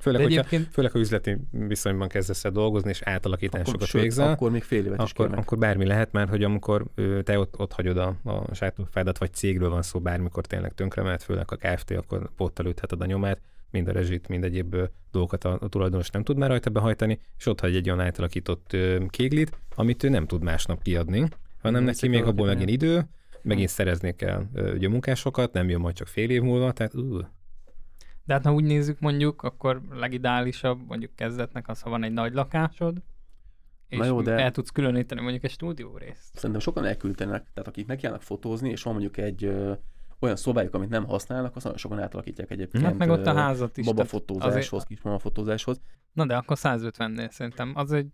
Főleg, hogyha, egyébként... főleg, ha üzleti viszonyban kezdesz el dolgozni, és átalakításokat akkor, végzel. Akkor még fél évet akkor, is akkor bármi lehet, mert hogy amikor te ott, ott hagyod a, a sajtófádat, vagy cégről van szó, bármikor tényleg tönkre mehet, főleg a Kft., akkor pottal ütheted a nyomát, mind a rezsit, mind egyéb dolgokat a, a tulajdonos nem tud már rajta behajtani, és ott hagy egy olyan átalakított kéglit, amit ő nem tud másnap kiadni, hanem neki még abból megint idő, megint szerezni kell ugye munkásokat, nem jön majd csak fél év múlva, tehát uh. De hát ha úgy nézzük mondjuk, akkor legideálisabb mondjuk kezdetnek az, ha van egy nagy lakásod, és Na jó, de... el tudsz különíteni mondjuk egy stúdió részt. Szerintem sokan elküldtenek, tehát akik nekiállnak fotózni, és van mondjuk egy olyan szobájuk, amit nem használnak, azt nagyon sokan átalakítják egyébként. Hát meg ott a házat is. Babafotózáshoz, azért... kis fotózáshoz. Na de akkor 150-nél szerintem az egy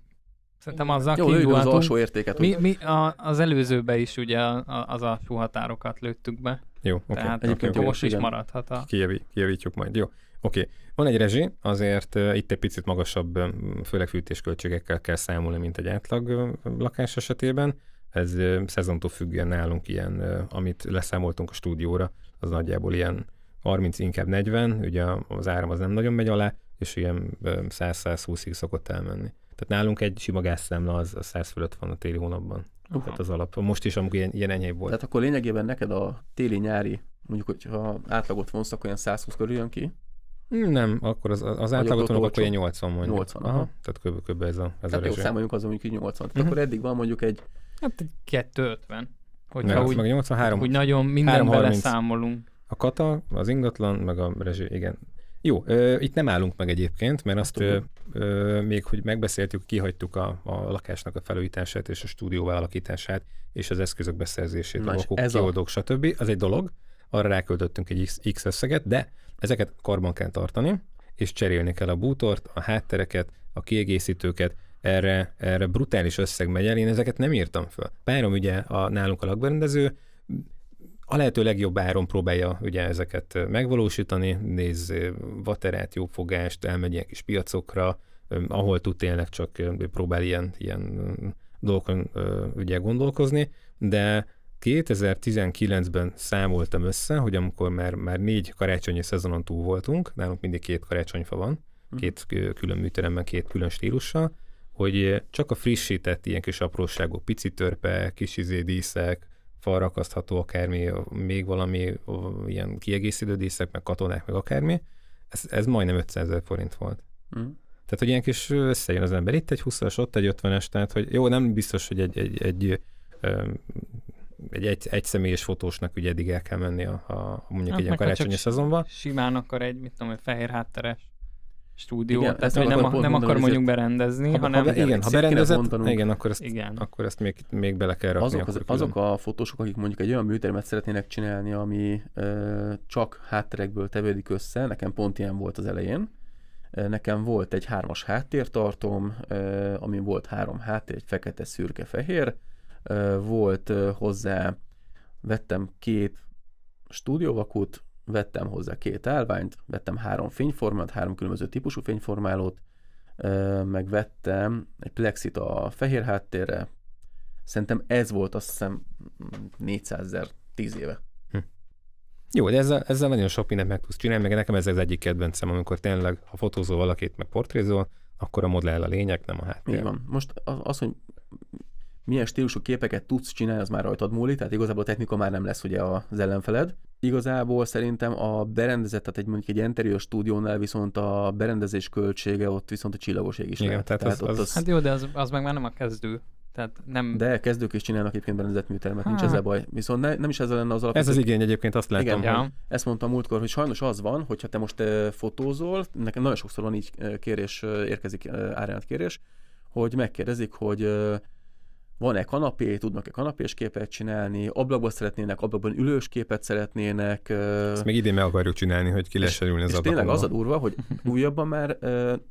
Szerintem azzal Jó, az alsó értéket. Mi, mi a, az előzőbe is ugye az alsó határokat lőttük be. Jó, oké. Okay. Tehát Egyébként jó, most is maradhat a... Kijavít, kijavítjuk majd. Jó, oké. Okay. Van egy rezsi, azért uh, itt egy picit magasabb, főleg fűtésköltségekkel kell számolni, mint egy átlag uh, lakás esetében. Ez szezontól függően nálunk ilyen, amit leszámoltunk a stúdióra, az nagyjából ilyen 30, inkább 40, ugye az áram az nem nagyon megy alá, és ilyen 100-120-ig szokott elmenni. Tehát nálunk egy sima gázszámla az, a 100 fölött van a téli hónapban. Uh-huh. Tehát az alap. Most is, amikor ilyen, ilyen enyhébb volt. Tehát akkor lényegében neked a téli-nyári, mondjuk, hogyha átlagot vonsz, akkor olyan 120 körül jön ki? Nem, akkor az, az átlagot vonok, akkor ilyen 80 mondjuk. 80, aha. aha. Tehát kb. kb. ez a, ez Tehát a jó, számoljunk azon mondjuk 80. Tehát uh-huh. akkor eddig van mondjuk egy... Hát egy 250. Hogyha Nem, úgy, meg 83, úgy nagyon mindenbe leszámolunk. A kata, az ingatlan, meg a rezsi, igen. Jó, ö, itt nem állunk meg egyébként, mert azt, ö, ö, még, hogy megbeszéltük, kihagytuk a, a lakásnak a felújítását és a stúdió alakítását, és az eszközök beszerzését, a okok, kioldók, a... stb. Az egy dolog, arra ráköltöttünk egy X, X összeget, de ezeket karban kell tartani, és cserélni kell a bútort, a háttereket, a kiegészítőket, erre, erre brutális összeg megy el, én ezeket nem írtam föl. Párom ugye a, nálunk a lakberendező, a lehető legjobb áron próbálja ugye ezeket megvalósítani, néz vaterát, jófogást, elmegy ilyen kis piacokra, ahol tud tényleg csak próbál ilyen, ilyen dolgokon ugye gondolkozni, de 2019-ben számoltam össze, hogy amikor már, már négy karácsonyi szezonon túl voltunk, nálunk mindig két karácsonyfa van, hm. két külön műteremben, két külön stílussal, hogy csak a frissített ilyen kis apróságok, pici törpe, kis izé díszek, falra akasztható akármi, még valami ilyen kiegészítő díszek, meg katonák, meg akármi, ez, ez majdnem 500 ezer forint volt. Mm. Tehát, hogy ilyen kis összejön az ember. Itt egy 20-as, ott egy 50-es, tehát, hogy jó, nem biztos, hogy egy, egy, egy, egy, egy, egy személyes fotósnak ugye eddig el kell menni a, a mondjuk hát egy ilyen karácsonyi szezonban. Simán akar egy, mit tudom, egy fehér hátteres stúdió, igen, tehát hogy nem, nem akar mondjuk berendezni, ha, hanem... Ha, igen, ha berendezett, igen, akkor ezt, igen. akkor ezt még, még bele kell rakni. Azok, az, azok a fotósok, akik mondjuk egy olyan műtermet szeretnének csinálni, ami ö, csak hátterekből tevődik össze, nekem pont ilyen volt az elején, Nekem volt egy hármas háttértartom, amin volt három háttér, egy fekete, szürke, fehér. Volt hozzá, vettem két stúdióvakut, vettem hozzá két állványt, vettem három fényformát, három különböző típusú fényformálót, meg vettem egy plexit a fehér háttérre. Szerintem ez volt azt hiszem 400 ezer 10 éve. Hm. Jó, de ezzel, ezzel nagyon sok mindent meg tudsz csinálni, meg nekem ez az egyik kedvencem, amikor tényleg, ha fotózol valakit, meg portrézol, akkor a modell a lényeg, nem a háttér. Mi van. Most az, hogy milyen stílusú képeket tudsz csinálni, az már rajtad múlik, tehát igazából a technika már nem lesz ugye az ellenfeled. Igazából szerintem a berendezett, tehát egy mondjuk egy interior stúdiónál viszont a berendezés költsége ott viszont a csillagos ég is Igen, lehet. tehát az- ott az- Hát jó, de az, az meg már nem a kezdő. Tehát nem... De kezdők is csinálnak egyébként berendezett műtermet, nincs ezzel baj. Viszont ne, nem is ezzel lenne az Ez alapvető az igény egyébként, azt látom, Igen. Ja. Ezt mondtam múltkor, hogy sajnos az van, hogyha te most fotózol, nekem nagyon sokszor van így kérés, érkezik árajánlat kérés, hogy megkérdezik, hogy uh, van-e kanapé, tudnak-e kanapés képet csinálni, ablakban szeretnének, ablakban ülős képet szeretnének. Ezt még idén meg akarjuk csinálni, hogy ki lehessen ülni az és tényleg ablakon. az a durva, hogy újabban már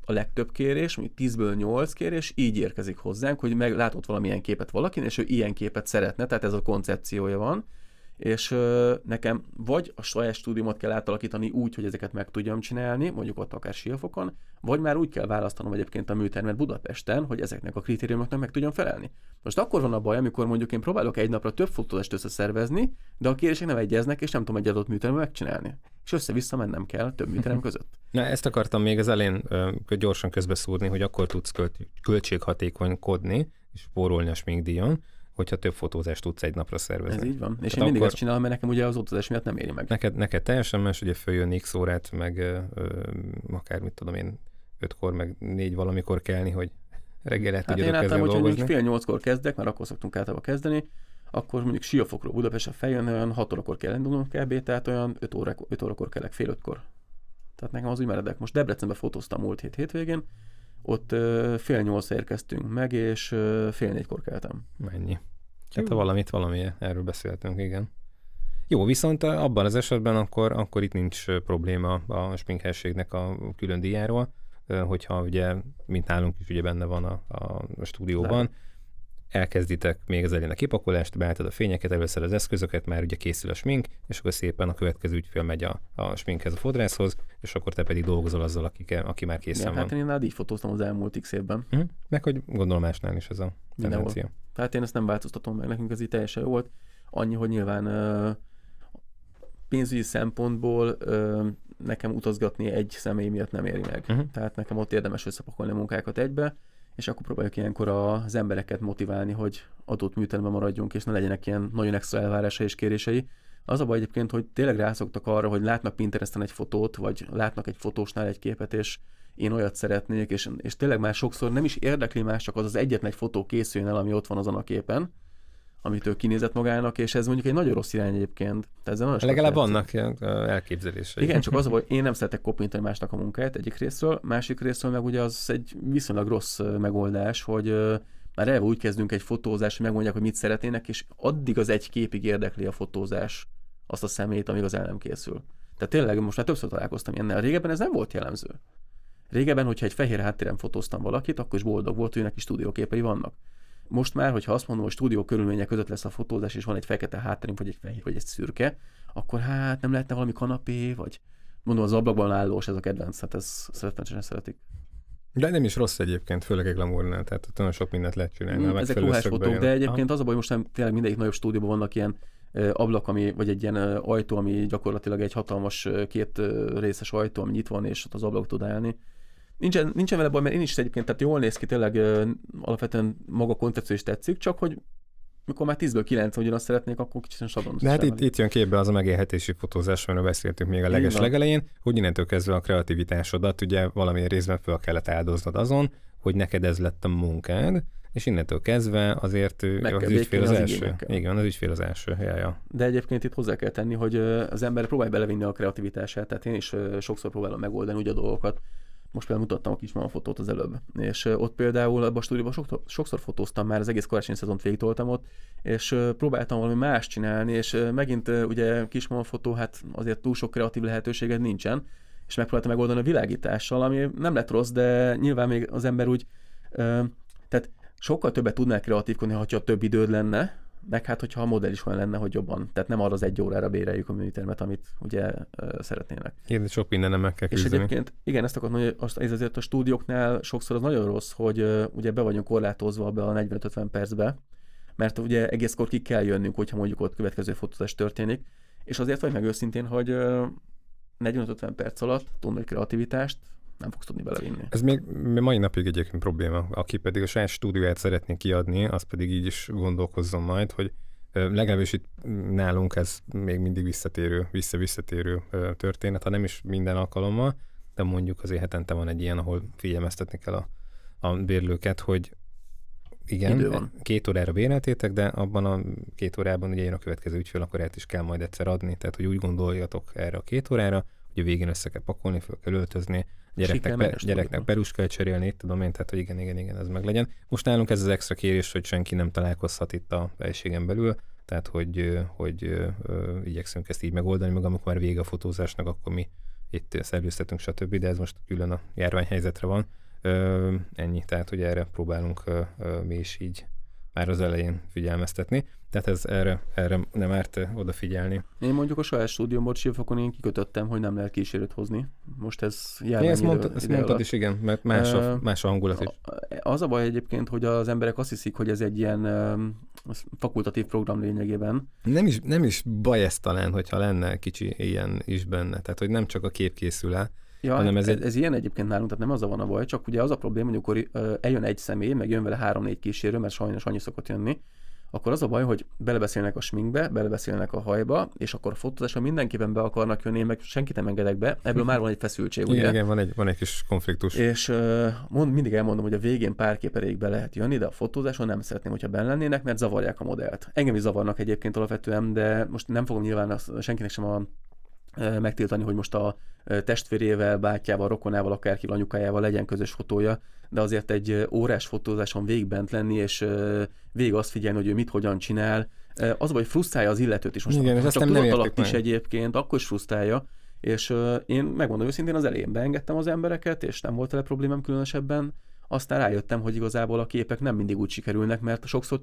a legtöbb kérés, mondjuk 10-ből 8 kérés így érkezik hozzánk, hogy meg látott valamilyen képet valakin, és ő ilyen képet szeretne, tehát ez a koncepciója van, és uh, nekem vagy a saját stúdiumot kell átalakítani úgy, hogy ezeket meg tudjam csinálni, mondjuk ott akár Siófokon, vagy már úgy kell választanom egyébként a műtermet Budapesten, hogy ezeknek a kritériumoknak meg tudjam felelni. Most akkor van a baj, amikor mondjuk én próbálok egy napra több fotózást összeszervezni, de a kérések nem egyeznek, és nem tudom egy adott műtermet megcsinálni. És össze-vissza mennem kell több műterem között. Na, ezt akartam még az elején ö, gyorsan közbeszúrni, hogy akkor tudsz költ, költséghatékonykodni és spórolni a sminkdíjon, hogyha több fotózást tudsz egy napra szervezni. Ez így van. És Tehát én mindig ezt csinálom, mert nekem ugye az utazás miatt nem éri meg. Neked, neked teljesen más, ugye följön X órát, meg ö, ö, akár mit tudom én, ötkor, meg négy valamikor kelni, hogy reggel el Hát tudjatok én ezzel általában, hogy mondjuk fél nyolckor kezdek, mert akkor szoktunk általában kezdeni, akkor mondjuk Siófokról Budapestre feljön, olyan 6 órakor kell indulnom kb. Tehát olyan 5, óra, 5 órakor kelek, fél ötkor. Tehát nekem az úgy meredek. Most Debrecenbe fotóztam múlt hét hétvégén, ott fél nyolcra érkeztünk meg, és fél négykor keltem. Mennyi. Hát ha valamit, valami, erről beszéltünk, igen. Jó, viszont abban az esetben akkor, akkor itt nincs probléma a sminkhelységnek a külön díjáról, hogyha ugye, mint nálunk is ugye benne van a, a stúdióban, elkezditek még az elején a kipakolást, beálltad a fényeket, először az eszközöket, már ugye készül a smink, és akkor szépen a következő ügyfél megy a, a sminkhez, a fodrászhoz, és akkor te pedig dolgozol azzal, aki, aki már készen Igen, van. hát én nálad így fotóztam az elmúlt x évben. Hm? Meg hogy gondolom másnál is ez a tendencia. Tehát én ezt nem változtatom meg, nekünk ez így teljesen jó volt. Annyi, hogy nyilván ö, pénzügyi szempontból ö, nekem utazgatni egy személy miatt nem éri meg. Uh-huh. Tehát nekem ott érdemes összepakolni a munkákat egybe, és akkor próbáljuk ilyenkor az embereket motiválni, hogy adott műteremben maradjunk, és ne legyenek ilyen nagyon extra elvárásai és kérései. Az a baj egyébként, hogy tényleg rászoktak arra, hogy látnak Pinteresten egy fotót, vagy látnak egy fotósnál egy képet, és én olyat szeretnék, és, és tényleg már sokszor nem is érdekli más, csak az az egyetlen egy fotó készüljön el, ami ott van azon a képen, amit ő kinézett magának, és ez mondjuk egy nagyon rossz irány egyébként. Tehát ezzel nagyon Legalább vannak ilyen elképzelései. igen, csak az, baj, én nem szeretek kopintani másnak a munkáját egyik részről, másik részről meg ugye az egy viszonylag rossz megoldás, hogy már eleve úgy kezdünk egy fotózást, hogy megmondják, hogy mit szeretnének, és addig az egy képig érdekli a fotózás azt a szemét, amíg az el nem készül. Tehát tényleg most már többször találkoztam ilyennel. Régebben ez nem volt jellemző. Régebben, hogyha egy fehér háttéren fotóztam valakit, akkor is boldog volt, hogy neki stúdióképei vannak. Most már, hogyha azt mondom, hogy stúdió körülmények között lesz a fotózás, és van egy fekete hátterünk, vagy egy fehér, vagy egy szürke, akkor hát nem lehetne valami kanapé, vagy mondom, az ablakban állós, ez a kedvenc, hát ez szeretetesen szeretik. De nem is rossz egyébként, főleg egy glamournál, tehát ott nagyon sok mindent lehet csinálni. Mm, ezek ruhás fotók, jön. de egyébként az a baj, most nem, tényleg mindegyik nagyobb stúdióban vannak ilyen ablak, ami, vagy egy ilyen ajtó, ami gyakorlatilag egy hatalmas két részes ajtó, ami nyitva van, és ott az ablak tud állni. Nincsen, nincsen vele baj, mert én is egyébként, tehát jól néz ki, tényleg ö, alapvetően maga a koncepció is tetszik, csak hogy mikor már 10-ből 9 ugyanazt szeretnék, akkor kicsit sablon. De hát itt, itt jön képbe az a megélhetési fotózás, amiről beszéltünk még a leges legelején, hogy innentől kezdve a kreativitásodat ugye valamilyen részben fel kellett áldoznod azon, hogy neked ez lett a munkád, és innentől kezdve azért Meg az ügyfél az, első. igényekkel. Igen, az ügyfél az első. Ja, ja. De egyébként itt hozzá kell tenni, hogy az ember próbálja belevinni a kreativitását, tehát én is sokszor próbálom megoldani úgy a dolgokat. Most például mutattam a kismama fotót az előbb, és ott például a stúdióban sokszor, sokszor fotóztam már, az egész karácsonyi szezont végigtoltam ott, és próbáltam valami más csinálni, és megint ugye kismama fotó, hát azért túl sok kreatív lehetőséged nincsen, és megpróbáltam megoldani a világítással, ami nem lett rossz, de nyilván még az ember úgy, tehát sokkal többet tudnál kreatívkodni, ha több időd lenne, meg hát, hogyha a modell is olyan lenne, hogy jobban. Tehát nem arra az egy órára béreljük a műtermet, amit ugye szeretnének. Igen, sok mindenem meg kell És küzdeni. egyébként, igen, ezt akartam, hogy azt- ez azért a stúdióknál sokszor az nagyon rossz, hogy ugye be vagyunk korlátozva be a 45-50 percbe, mert ugye egészkor ki kell jönnünk, hogyha mondjuk ott következő fotózás történik, és azért vagy meg őszintén, hogy ö, 45-50 perc alatt tudni kreativitást nem fogsz tudni belevinni. Ez még mai napig egyébként probléma. Aki pedig a saját stúdióját szeretné kiadni, az pedig így is gondolkozzon majd, hogy legalábbis itt nálunk ez még mindig visszatérő, vissza-visszatérő történet, ha nem is minden alkalommal, de mondjuk azért hetente van egy ilyen, ahol figyelmeztetni kell a, a bérlőket, hogy igen, Idő van. két órára béreltétek, de abban a két órában ugye jön a következő ügyfél, akkor ezt is kell majd egyszer adni, tehát hogy úgy gondoljatok erre a két órára, hogy a végén össze kell pakolni, fel kell öltözni, gyereknek, be, gyereknek perus kell cserélni, tudom én, tehát hogy igen, igen, igen, ez meg legyen. Most nálunk ez az extra kérés, hogy senki nem találkozhat itt a helységen belül, tehát hogy, hogy ö, ö, igyekszünk ezt így megoldani, meg amikor már vége a fotózásnak, akkor mi itt szerveztetünk, stb., de ez most külön a járványhelyzetre van. Ö, ennyi, tehát hogy erre próbálunk ö, ö, mi is így már az elején figyelmeztetni. Tehát ez erre, erre nem árt odafigyelni. Én mondjuk a saját stúdiómban Sivfakon én kikötöttem, hogy nem lehet kísérőt hozni. Most ez jár. Ezt, mondta, ezt mondtad is, igen, mert más a, más a hangulat is. Az a baj egyébként, hogy az emberek azt hiszik, hogy ez egy ilyen fakultatív program lényegében. Nem is, nem is baj ez talán, hogyha lenne kicsi ilyen is benne. Tehát, hogy nem csak a kép készül el, Ja, hanem ez, ez, ez ilyen egyébként nálunk, tehát nem az a van a baj, csak ugye az a probléma, hogy akkor eljön egy személy, meg jön vele három-négy kísérő, mert sajnos annyi szokott jönni, akkor az a baj, hogy belebeszélnek a sminkbe, belebeszélnek a hajba, és akkor a fotózásra mindenképpen be akarnak jönni, én meg senkit nem engedek be, ebből már van egy feszültség, ugye? Igen, van egy, van egy kis konfliktus. És mond, mindig elmondom, hogy a végén pár kép be lehet jönni, de a fotózáson nem szeretném, hogyha benne lennének, mert zavarják a modellt. Engem is zavarnak egyébként alapvetően, de most nem fogom nyilván senkinek sem a megtiltani, hogy most a testvérével, bátyjával, rokonával, akárki anyukájával legyen közös fotója, de azért egy órás fotózáson végigbent lenni, és végig azt figyelni, hogy ő mit, hogyan csinál, az vagy frusztrálja az illetőt is. Most Igen, csak nem, alatt is egyébként, akkor is frusztrálja, és én megmondom őszintén, az elején beengedtem az embereket, és nem volt vele problémám különösebben, aztán rájöttem, hogy igazából a képek nem mindig úgy sikerülnek, mert sokszor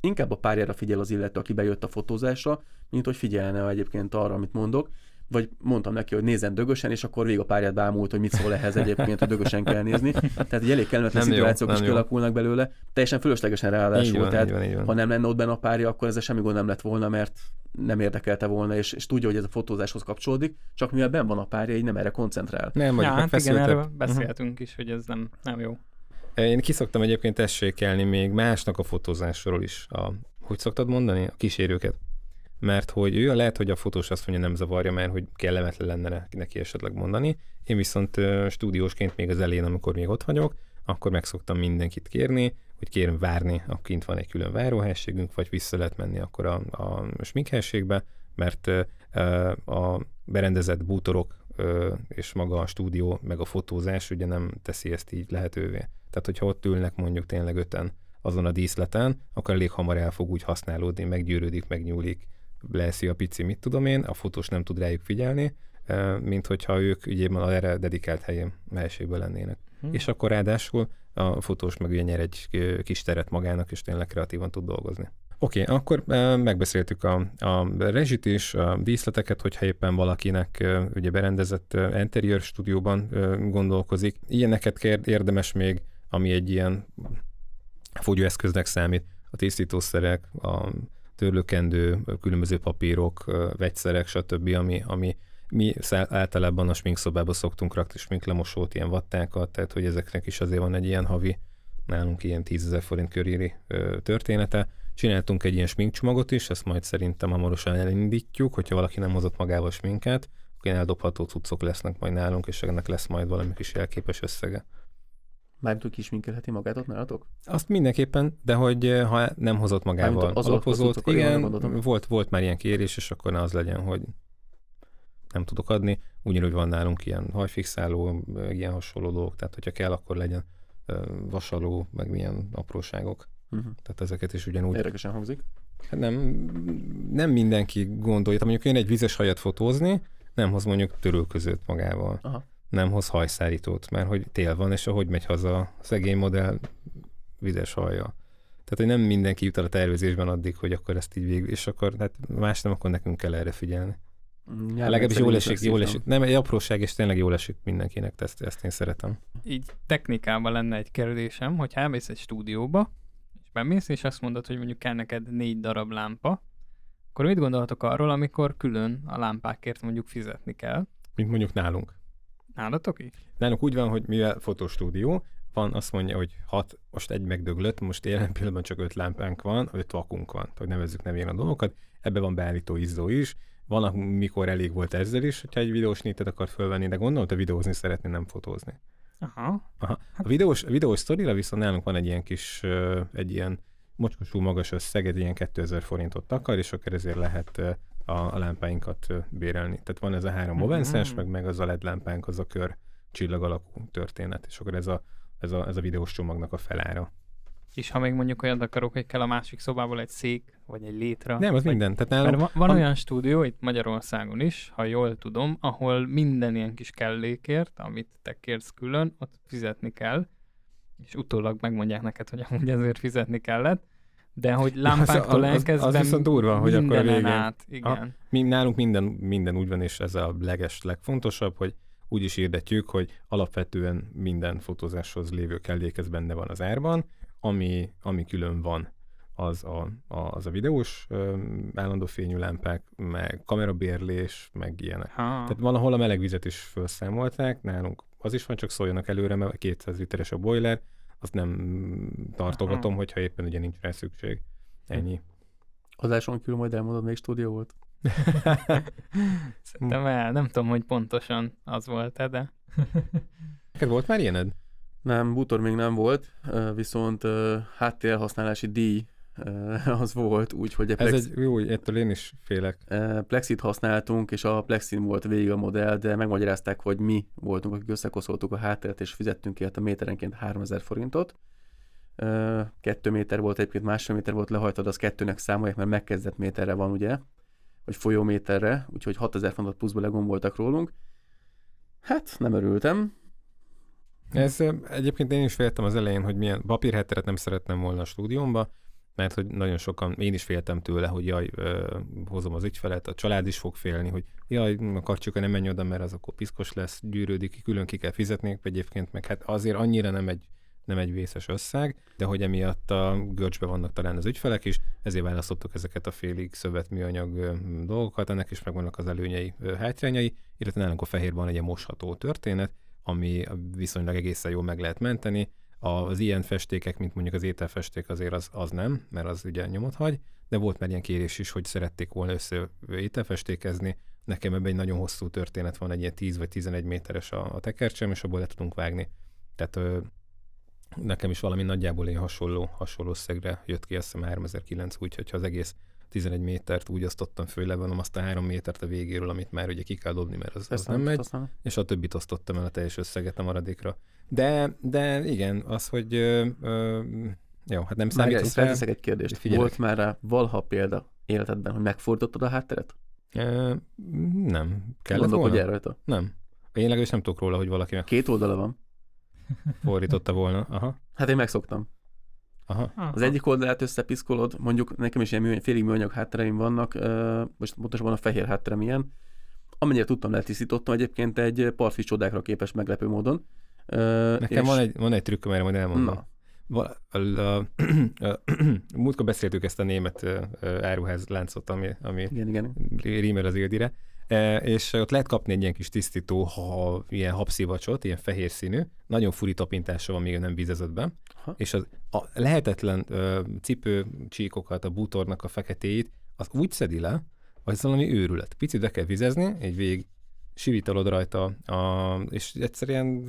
inkább a párjára figyel az illető, aki bejött a fotózásra, mint hogy figyelne egyébként arra, amit mondok vagy mondtam neki, hogy nézzen dögösen, és akkor végig a párját bámult, hogy mit szól ehhez egyébként, hogy dögösen kell nézni. Tehát egy elég kellemetlen nem szituációk jó, is kialakulnak belőle. Teljesen fölöslegesen ráadásul. Van, tehát, van, van. ha nem lenne ott benne a párja, akkor ez semmi gond nem lett volna, mert nem érdekelte volna, és, és tudja, hogy ez a fotózáshoz kapcsolódik, csak mivel ben van a párja, így nem erre koncentrál. Nem, ja, hát igen, erről beszéltünk uh-huh. is, hogy ez nem, nem jó. Én kiszoktam egyébként tessékelni még másnak a fotózásról is. A, hogy szoktad mondani? A kísérőket mert hogy ő lehet, hogy a fotós azt mondja, nem zavarja, mert hogy kellemetlen lenne neki esetleg mondani. Én viszont stúdiósként még az elején, amikor még ott vagyok, akkor meg szoktam mindenkit kérni, hogy kérem várni, akkor van egy külön váróhelységünk, vagy vissza lehet menni akkor a, a sminkhelységbe, mert a berendezett bútorok és maga a stúdió, meg a fotózás ugye nem teszi ezt így lehetővé. Tehát, hogyha ott ülnek mondjuk tényleg öten azon a díszleten, akkor elég hamar el fog úgy használódni, meggyűrődik, megnyúlik, leszi a pici, mit tudom én, a fotós nem tud rájuk figyelni, mint hogyha ők ügyében a erre dedikált helyén, helységben lennének. Hmm. És akkor ráadásul a fotós meg ugye nyer egy kis teret magának, és tényleg kreatívan tud dolgozni. Oké, okay, akkor megbeszéltük a, a rezsit és a díszleteket, hogyha éppen valakinek ugye berendezett interior stúdióban gondolkozik. Ilyeneket érdemes még, ami egy ilyen fogyóeszköznek számít, a tisztítószerek, a törlőkendő, különböző papírok, vegyszerek, stb., ami, ami mi általában a sminkszobába szoktunk rakni sminklemosót, ilyen vattákat, tehát hogy ezeknek is azért van egy ilyen havi, nálunk ilyen 10 ezer forint körüli története. Csináltunk egy ilyen sminkcsomagot is, ezt majd szerintem hamarosan elindítjuk, hogyha valaki nem hozott magával sminket, akkor ilyen eldobható cuccok lesznek majd nálunk, és ennek lesz majd valami kis jelképes összege. Mármint, hogy kisminkelheti magát ott nálatok? Azt mindenképpen, de hogy eh, ha nem hozott magával az alapozót, igen, volt, volt már ilyen kérés, és akkor ne az legyen, hogy nem tudok adni. Ugyanúgy van nálunk ilyen hajfixáló, ilyen hasonló dolgok, tehát hogyha kell, akkor legyen eh, vasaló, meg milyen apróságok. Uh-huh. Tehát ezeket is ugyanúgy. Érdekesen hangzik. Hát nem, nem mindenki gondolja. Tehát mondjuk én egy vizes hajat fotózni, nem hoz mondjuk törülközőt magával. Aha nem hoz hajszárítót, mert hogy tél van, és ahogy megy haza a szegény modell vizes hajja. Tehát, hogy nem mindenki jut el a tervezésben addig, hogy akkor ezt így végül, és akkor hát más nem, akkor nekünk kell erre figyelni. Ja, Legalábbis jól esik, jól esik. Nem, egy apróság, és tényleg jól esik mindenkinek, ezt, ezt én szeretem. Így technikában lenne egy kérdésem, hogy elmész egy stúdióba, és bemész, és azt mondod, hogy mondjuk kell neked négy darab lámpa, akkor mit gondoltok arról, amikor külön a lámpákért mondjuk fizetni kell? Mint mondjuk nálunk. Nálatok is? Nálunk úgy van, hogy mivel fotostúdió, van, azt mondja, hogy hat, most egy megdöglött, most jelen pillanatban csak öt lámpánk van, öt vakunk van, hogy nevezzük nevén a dolgokat, ebbe van beállító izzó is, van, amikor elég volt ezzel is, hogyha egy videós nétet akar fölvenni, de gondolom, hogy videózni szeretné, nem fotózni. Aha. Aha. A videós, a videós sztorira viszont nálunk van egy ilyen kis, egy ilyen mocskosú magas összeg, egy ilyen 2000 forintot akar, és akkor ezért lehet a, a lámpáinkat bérelni. Tehát van ez a három Movenses, mm-hmm. meg, meg az a LED lámpánk, az a kör csillag alakú történet, és akkor ez a, ez a, ez a videós csomagnak a felára. És ha még mondjuk olyat akarok, hogy kell a másik szobából egy szék, vagy egy létre. Nem, az vagy... minden. Tehát nálunk, van, van olyan stúdió itt Magyarországon is, ha jól tudom, ahol minden ilyen kis kellékért, amit te kérsz külön, ott fizetni kell, és utólag megmondják neked, hogy amúgy ezért fizetni kellett, de hogy lámpáktól az, elkezdve az, az viszont durva, hogy akkor a végén. át, igen. Ha, mi, nálunk minden, minden úgy van, és ez a leges, legfontosabb, hogy úgy is érdetjük, hogy alapvetően minden fotózáshoz lévő kellék ez benne van az árban, ami, ami külön van, az a, a, az a videós ö, állandó fényű lámpák, meg kamerabérlés, meg ilyenek. Ha. Tehát valahol a meleg vizet is felszámolták, nálunk az is van, csak szóljanak előre, mert 200 literes a boiler, azt nem tartogatom, Aha. hogyha éppen ugye nincs rá szükség. Ennyi. Adáson kívül majd elmondod, még stúdió volt. Szerintem el, nem tudom, hogy pontosan az volt-e, de... Neked volt már ilyened? Nem, bútor még nem volt, viszont háttérhasználási díj az volt, úgyhogy... Ez plex... egy jó, ettől én is félek. Plexit használtunk, és a Plexin volt végig a modell, de megmagyarázták, hogy mi voltunk, akik összekoszoltuk a hátteret, és fizettünk érte méterenként 3000 forintot. Kettő méter volt, egyébként másfél méter volt lehajtad, az kettőnek számolják, mert megkezdett méterre van, ugye? Vagy folyóméterre, úgyhogy 6000 forintot pluszba legomboltak rólunk. Hát, nem örültem, ez egyébként én is féltem az elején, hogy milyen papírhetteret nem szerettem volna a stúdiómba, mert hogy nagyon sokan, én is féltem tőle, hogy jaj, ö, hozom az ügyfelet, a család is fog félni, hogy jaj, a karcsika nem menj oda, mert az akkor piszkos lesz, gyűrődik, külön ki kell fizetni, egyébként meg hát azért annyira nem egy, nem egy vészes összeg, de hogy emiatt a görcsbe vannak talán az ügyfelek is, ezért választottuk ezeket a félig szövet műanyag dolgokat, ennek is megvannak az előnyei, hátrányai, illetve nálunk a fehérban egy mosható történet, ami viszonylag egészen jól meg lehet menteni. Az ilyen festékek, mint mondjuk az ételfesték azért az, az nem, mert az ugye nyomot hagy, de volt már ilyen kérés is, hogy szerették volna össze ételfestékezni. Nekem ebben egy nagyon hosszú történet van, egy ilyen 10 vagy 11 méteres a, a tekercsem, és abból le tudunk vágni. Tehát ö, nekem is valami nagyjából ilyen hasonló, hasonló szegre jött ki, azt hiszem 3009, úgyhogy ha az egész 11 métert úgy osztottam föl, levonom azt a 3 métert a végéről, amit már ugye ki kell dobni, mert az, az nem megy, aztán. és a többit osztottam el a teljes összeget a maradékra. De, de igen, az, hogy ö, ö, jó, hát nem számít. Felteszek egy kérdést. Figyelek. Volt már rá valaha példa életedben, hogy megfordítottad a hátteret? E, nem. Kellett volna? rajta? Nem. Én legalábbis nem tudok róla, hogy valaki meg... Két oldala van. Fordította volna. Aha. Hát én megszoktam. Aha. Az egyik oldalát összepiszkolod, mondjuk nekem is ilyen műanyag, félig műanyag háttereim vannak, most pontosan a fehér hátterem ilyen, amennyire tudtam, letisztítottam egyébként egy partfish csodákra képes meglepő módon. Nekem és... van, egy, van egy trükköm, erre majd elmondom. Na. A, a, a, a, múltkor beszéltük ezt a német áruház láncot, ami, ami igen, igen. rímel az Ildire, és ott lehet kapni egy ilyen kis tisztító, ha ilyen habszivacsot, ilyen fehér színű, nagyon furi tapintása van, még nem vízezett be, Aha. és az, a lehetetlen ö, cipő csíkokat, a bútornak a feketéit, az úgy szedi le, hogy ez valami őrület. Picit be kell vizezni, egy végig sivítalod rajta, a, és egyszerűen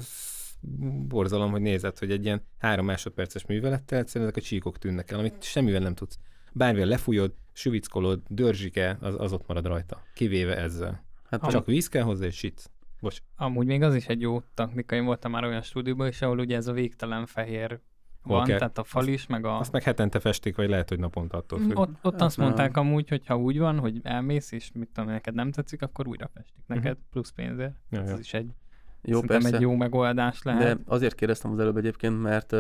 borzalom, hogy nézed, hogy egy ilyen három másodperces művelettel egyszerűen ezek a csíkok tűnnek el, amit semmivel nem tudsz bármivel lefújod, süvickolod, dörzsike, az, az ott marad rajta. Kivéve ezzel. Hát Am- csak víz kell hozzá, és sit. Bocs. Amúgy még az is egy jó technika. Én voltam már olyan stúdióban is, ahol ugye ez a végtelen fehér van, kell? tehát a fal is, meg a... Azt meg hetente festik, vagy lehet, hogy naponta attól függ. Ott, ott azt mondták nem. amúgy, hogy ha úgy van, hogy elmész, és mit tudom, neked nem tetszik, akkor újra festik neked, uh-huh. plusz pénzért. Ja, Ez ja. is egy, jó, persze. egy jó megoldás lehet. De azért kérdeztem az előbb egyébként, mert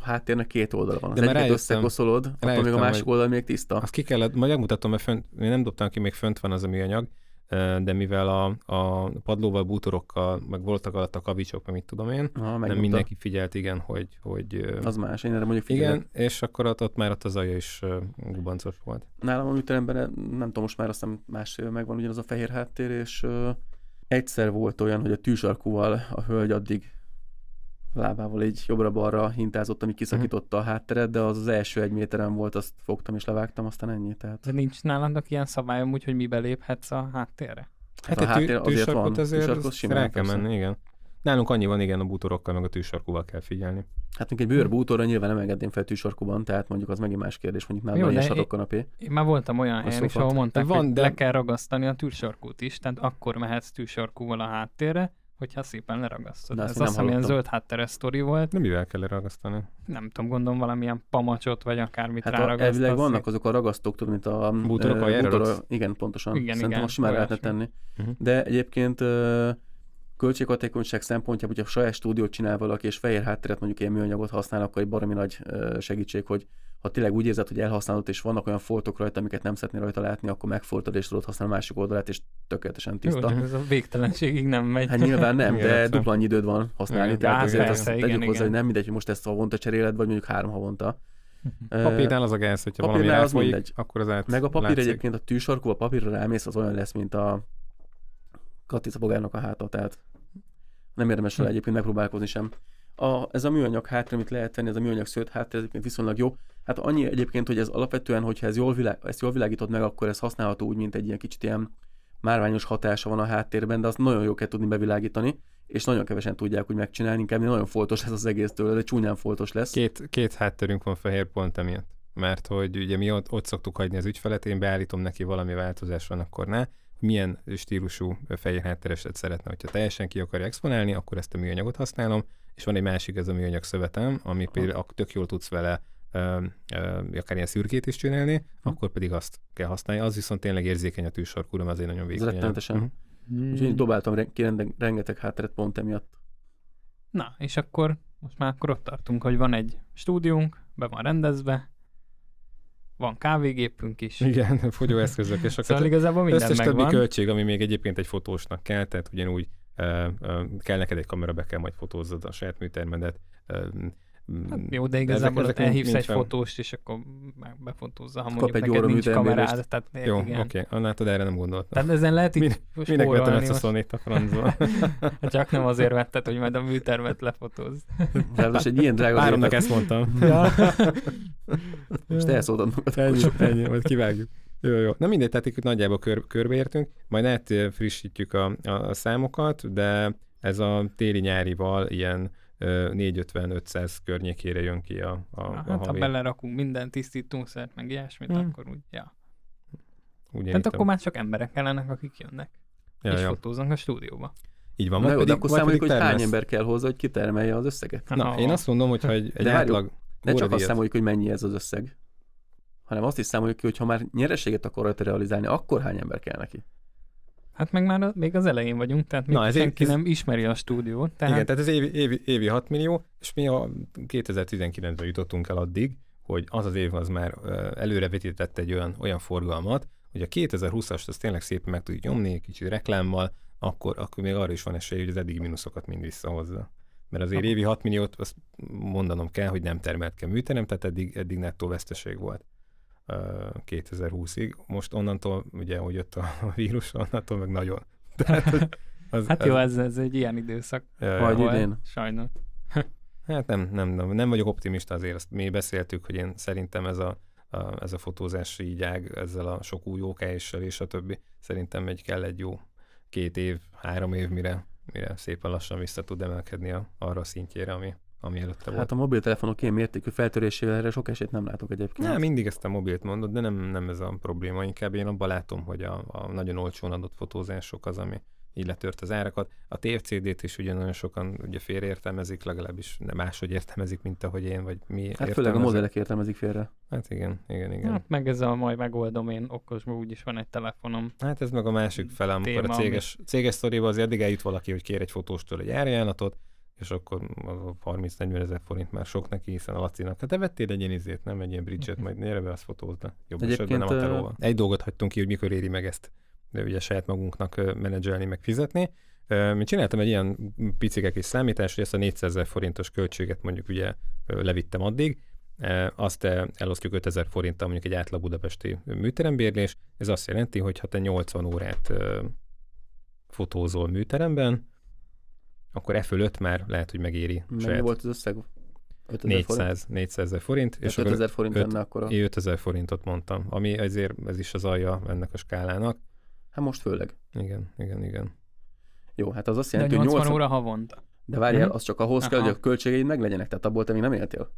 a háttérnek két oldala van. Az De egyiket összekoszolod, akkor még a másik oldal még tiszta. Azt ki kellett, majd megmutatom, mert fönt, én nem dobtam ki, még fönt van az a műanyag, de mivel a, a padlóval, bútorokkal, meg voltak alatt a kavicsok, meg mit tudom én, Aha, nem mindenki figyelt, igen, hogy... hogy az más, én erre mondjuk figyelek. Igen, és akkor ott, ott már ott az aja is gubancos volt. Nálam a műteremben, nem tudom, most már azt hiszem másfél megvan ugyanaz a fehér háttér, és egyszer volt olyan, hogy a tűsarkúval a hölgy addig lábával így jobbra-balra hintázott, ami kiszakította a hátteret, de az az első egy méteren volt, azt fogtam és levágtam, aztán ennyi. Tehát... De nincs nálatok ilyen szabályom úgy, hogy mibe léphetsz a háttérre? Hát, a a háttér azért van, azért tűsarkot azt simán, rá kell menni, igen. Nálunk annyi van, igen, a bútorokkal, meg a tűsarkúval kell figyelni. Hát még egy bőrbútorra nyilván nem engedném fel tűsarkúban, tehát mondjuk az megint más kérdés, mondjuk nálam Jó, ilyen satokkanapé. Én már voltam olyan helyen is, ahol mondták, Van, Van, hogy de- le kell ragasztani a tűsarkút is, tehát akkor mehetsz tűsarkúval a háttérre, hogyha szépen leragasztod. De Ez azt hiszem, ilyen zöld hátteres sztori volt. Nem mivel kell leragasztani? Nem tudom, gondolom valamilyen pamacsot, vagy akármit Hát a, ráragasztasz. elvileg vannak azok a ragasztók, tudod, mint a Bútorok aljára bútorra- ragsz? Igen, pontosan. Igen, Szerintem igen, most simán lehetne tenni. Uh-huh. De egyébként költséghatékonyság szempontjából, hogyha saját stúdiót csinál valaki, és fehér hátteret mondjuk ilyen műanyagot használ, akkor egy baromi nagy segítség, hogy ha tényleg úgy érzed, hogy elhasználod, és vannak olyan foltok rajta, amiket nem szeretnél rajta látni, akkor megfoltod, és tudod használni a másik oldalát, és tökéletesen Jó, tiszta. csak ez a végtelenségig nem megy. Hát nyilván nem, de értem. dupla annyi időd van használni, Igen, tehát hát azért persze, azt igen, tegyük hozzá, igen. hogy nem mindegy, hogy most ezt havonta cseréled, vagy mondjuk három havonta. Papírnál az a gáz, hogyha valami papírnál az elfolyik, mindegy. akkor az át Meg a papír látszik. egyébként a tűsarkú, a papírra rámész, az olyan lesz, mint a Katica bogárnak a háta, tehát nem érdemes vele Hm. egyébként megpróbálkozni sem. A, ez a műanyag háttér, amit lehet tenni, ez a műanyag szőtt háttér egyébként viszonylag jó. Hát annyi egyébként, hogy ez alapvetően, hogyha ez jól világ, ezt jól világítod meg, akkor ez használható úgy, mint egy ilyen kicsit ilyen márványos hatása van a háttérben, de azt nagyon jó kell tudni bevilágítani, és nagyon kevesen tudják úgy megcsinálni, inkább nagyon foltos ez az egész tőle, de csúnyán foltos lesz. Két, két hátterünk van fehér pont emiatt. Mert hogy ugye mi ott, ott szoktuk hagyni az ügyfelet, én beállítom neki valami változás van, akkor ne. Milyen stílusú fehér háttereset szeretne, hogyha teljesen ki akarja exponálni, akkor ezt a műanyagot használom, és van egy másik, ez a műanyag szövetem, ami például ak- tök jól tudsz vele ö, ö, akár ilyen szürkét is csinálni, akkor pedig azt kell használni. Az viszont tényleg érzékeny a tűsarkúra, azért nagyon vékony. rettenetesen. Mhm. Úgyhogy dobáltam re- ki rengeteg hátteret pont emiatt. Na, és akkor most már akkor ott tartunk, hogy van egy stúdiónk, be van rendezve, van kávégépünk is. Igen, fogyóeszközök, és akkor Szóval igazából minden összes többi megvan. költség, ami még egyébként egy fotósnak kell, tehát ugyanúgy kell neked egy kamera, be kell majd fotózzad a saját műtermedet. Hát jó, de ezek- igazából ezek ott elhívsz mind egy fel. fotóst, és akkor meg befotózza, ha Kap mondjuk egy neked nincs kamerád. Tehát, Jó, oké, okay. látod, erre nem gondoltam. Tehát ezen lehet Min- itt Minek vettem ezt a most. Sony-t a francba? Hát Csak nem azért vetted, hogy majd a műtermet lefotózz. Ráadásul egy ilyen drága Háromnak ezt mondtam. Ja. Most elszóltad magad. Ennyi, ennyi, majd kivágjuk. Jó, jó. Na mindegy, tehát itt nagyjából kör, körbeértünk, majd átfrissítjük a, a, a számokat, de ez a téli-nyárival ilyen ö, 450-500 környékére jön ki a, a, a Hát ha havi. belerakunk minden tisztítószert, meg ilyesmit, Hmm. akkor úgy, ja. Ugye Tehát akkor már csak emberek kellenek, akik jönnek, ja, és ja. fotóznak a stúdióba. Így van, Na vagy jó, de pedig, akkor vagy számoljuk, pedig hogy hány ember kell hozzá, hogy kitermelje az összeget. Na, Aha. én azt mondom, hogy ha egy, egy De átlag Ne csak azt számoljuk, hogy mennyi ez az összeg, hanem azt is számoljuk ki, hogy ha már nyereséget akar rajta realizálni, akkor hány ember kell neki. Hát meg már a, még az elején vagyunk, tehát még Na, ez senki egy- nem ismeri a stúdiót. Tehát Igen, tehát ez évi, évi, évi 6 millió, és mi a 2019-ben jutottunk el addig, hogy az az év az már előrevetített egy olyan, olyan forgalmat, hogy a 2020-ast azt tényleg szépen meg tudjuk nyomni, kicsit reklámmal, akkor, akkor még arra is van esély, hogy az eddigi mínuszokat mind visszahozza. Mert azért évi 6 milliót, azt mondanom kell, hogy nem termelt ki a műterem, tehát eddig, eddig nettó veszteség volt 2020-ig. Most onnantól, ugye, hogy jött a vírus, onnantól meg nagyon. Tehát, az, hát jó, ez, ez egy ilyen időszak volt, idén. sajnos. Hát nem, nem, nem, nem vagyok optimista azért, ezt mi beszéltük, hogy én szerintem ez a, a, ez a fotózási így ág, ezzel a sok új OKS-sel és a többi, szerintem egy kell egy jó két év, három év, mire, mire szépen lassan vissza tud emelkedni a, arra a szintjére, ami, ami előtte volt. Hát a mobiltelefonok ilyen mértékű feltörésével erre sok esélyt nem látok egyébként. Nem, mindig ezt a mobilt mondod, de nem, nem ez a probléma. Inkább én abban látom, hogy a, a nagyon olcsón adott fotózások az, ami így letört az árakat. A TFCD-t is ugye nagyon sokan ugye félreértelmezik, legalábbis nem máshogy értelmezik, mint ahogy én, vagy mi hát főleg a modellek értelmezik félre. Hát igen, igen, igen. Hát meg ez a majd megoldom én okosba, úgyis van egy telefonom. Hát ez meg a másik fele, amikor Téma, a céges, céges sztoriba azért addig eljut valaki, hogy kér egy fotóstól egy árajánlatot, és akkor az a 30-40 ezer forint már sok neki, hiszen a Lacinak, hát te vettél egy ilyen izét, nem egy ilyen bridget, majd gyere be, azt fotózd le. Jobb Egyébként, esetben nem a telóval. Egy dolgot hagytunk ki, hogy mikor éri meg ezt de ugye saját magunknak menedzselni, meg fizetni. Mi csináltam egy ilyen picike kis számítást, hogy ezt a 400 ezer forintos költséget mondjuk ugye levittem addig, azt elosztjuk 5000 forinttal mondjuk egy átlag budapesti műterembérlés, ez azt jelenti, hogy ha te 80 órát fotózol műteremben, akkor e fölött már lehet, hogy megéri Mennyi saját volt az összeg? 5000 forint? 400, 400 ezer forint, és És akkor 5000 forint lenne akkor a... én 5000 forintot mondtam, ami azért ez is az alja ennek a skálának. Hát most főleg. Igen, igen, igen. Jó, hát az azt De jelenti, hogy 80 80... óra havonta. De várjál, Mhm. az csak ahhoz kell, Aha. hogy a költségeid meglegyenek, tehát abból te még nem éltél.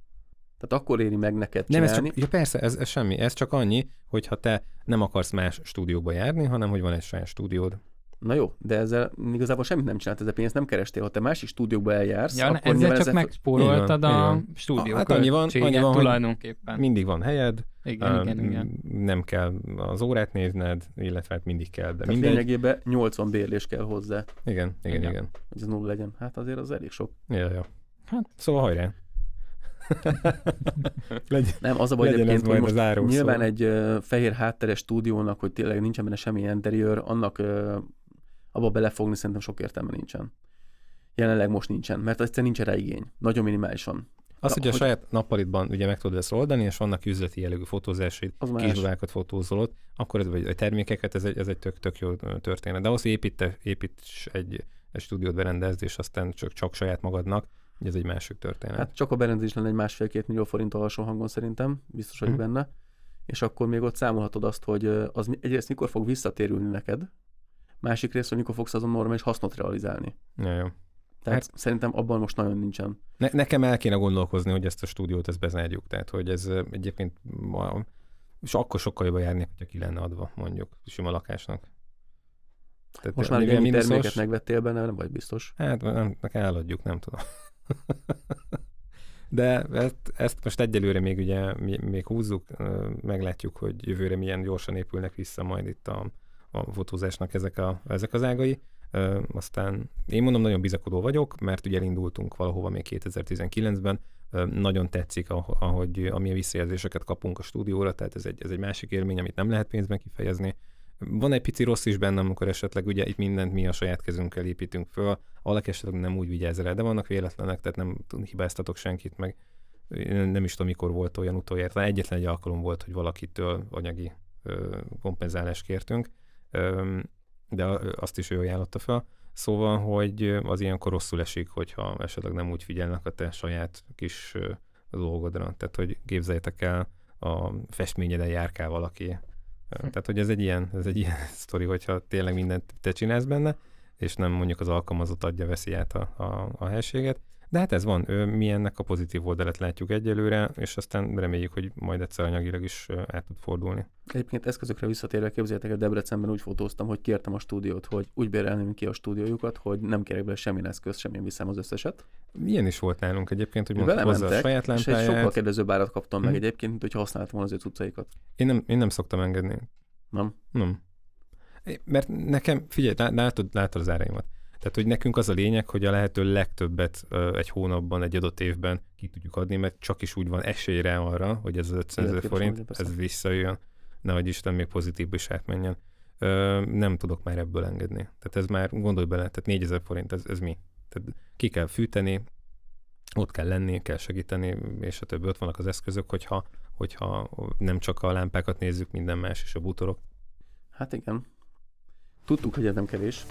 Tehát akkor éri meg neked Nem, ez csinálni. csak, ja persze, ez, ez semmi, ez csak annyi, hogyha te nem akarsz más stúdióba járni, hanem hogy van egy saját stúdiód. Na jó, de ezzel igazából semmit nem csinált, ezzel pénzt nem kerestél. Ha te másik stúdióba eljársz, Ja, akkor ezzel csak ezzel... megspóroltad így a van. stúdió Hát annyi van- annyi van, tulajdonképpen. Mindig van helyed, Igen, ö, igen, igen. nem kell az órát nézned, illetve hát mindig kell, de Tehát mindegy. lényegében 80 bérlés kell hozzá, Igen, igen, Igen. igen. hogy ez nulla legyen. Hát azért az elég sok. Ja, ja. Hát. Szóval hajrá. Legyen, Nem, az a baj ez egyébként, hogy most nyilván szó. egy ö, fehér hátteres stúdiónak, hogy tényleg nincsen benne semmi interiőr, annak ö, abba belefogni szerintem sok értelme nincsen. Jelenleg most nincsen, mert egyszerűen nincs rá igény. Nagyon minimálisan. Az, hogy a hogy- saját nappalitban ugye meg tudod ezt oldani, és vannak üzleti jellegű fotózásaid, kisbabákat fotózolod, akkor ez, vagy a termékeket, ez egy, ez egy tök, tök jó történet. De ahhoz, hogy építe, építs egy, egy stúdiót berendezd, és aztán csak, csak saját magadnak, ez egy másik történet. Hát csak a berendezés lenne egy másfél-két millió forint alsó hangon szerintem, biztos vagyok Mhm. benne. És akkor még ott számolhatod azt, hogy az egyrészt mikor fog visszatérülni neked, másik hogy mikor fogsz azon normális hasznot realizálni. ja, jó. Tehát Hát- szerintem abban most nagyon nincsen. Ne, nekem el kéne gondolkozni, hogy ezt a stúdiót ezt bezárjuk. Tehát, hogy ez egyébként ma, és akkor sokkal jobban járnék, hogyha ki lenne adva, mondjuk, sima lakásnak. Tehát Most már egy ennyi terméket megvettél benne, nem vagy biztos. Hát nem, nekem eladjuk, nem tudom. De ezt, ezt most egyelőre még ugye még húzzuk, meglátjuk, hogy jövőre milyen gyorsan épülnek vissza majd itt a, a fotózásnak ezek, a, ezek az ágai. Ö, aztán én mondom, nagyon bizakodó vagyok, mert ugye elindultunk valahova még 2019-ben, Ö, nagyon tetszik, ah- ahogy amilyen visszajelzéseket kapunk a stúdióra, tehát ez egy, ez egy másik élmény, amit nem lehet pénzben kifejezni. Van egy pici rossz is bennem, amikor esetleg ugye itt mindent mi a saját kezünkkel építünk föl, valaki esetleg nem úgy vigyáz rá, de vannak véletlenek, tehát nem hibáztatok senkit, meg nem is tudom, mikor volt olyan utoljára, egyetlen egy alkalom volt, hogy valakitől anyagi ö, kompenzálást kértünk, de azt is ő ajánlotta fel. Szóval, hogy az ilyenkor rosszul esik, hogyha esetleg nem úgy figyelnek a te saját kis dolgodra. Tehát, hogy képzeljétek el, a festményeden járkál valaki. Ö, Tehát, hogy ez egy ilyen, ez egy ilyen sztori, hogyha tényleg mindent te csinálsz benne, és nem mondjuk az alkalmazott adja, veszi át a, a, a helységet. De hát ez van, mi ennek a pozitív oldalát látjuk egyelőre, és aztán reméljük, hogy majd egyszer anyagilag is át tud fordulni. Egyébként eszközökre visszatérve képzeljétek el, Debrecenben úgy fotóztam, hogy kértem a stúdiót, hogy úgy bérelném ki a stúdiójukat, hogy nem kérek bele semmilyen eszközt, semmilyen viszem az összeset. Ilyen is volt nálunk egyébként, hogy mondtuk hozzá a saját és egy sokkal lámpáját. kedvezőbb árat kaptam meg Mhm. egyébként, mint hogyha használtam volna az ő cuccaikat. Én nem, én nem szoktam engedni. Nem? Nem. Mert nekem, figyelj, lá- látod, látod az áraimat. Tehát, hogy nekünk az a lényeg, hogy a lehető legtöbbet egy hónapban, egy adott évben ki tudjuk adni, mert csak is úgy van esélyre arra, hogy ez az 500 ezer forint, ez visszajön, nehogy Isten még pozitív is átmenjen. Ö, nem tudok már ebből engedni. Tehát ez már, gondolj bele, tehát 4000 forint, ez, ez mi? Tehát ki kell fűteni, ott kell lenni, kell segíteni, és a többi. Ott vannak az eszközök, hogyha, hogyha nem csak a lámpákat nézzük, minden más, és a bútorok. Hát igen. Tudtuk, hogy ez nem kevés.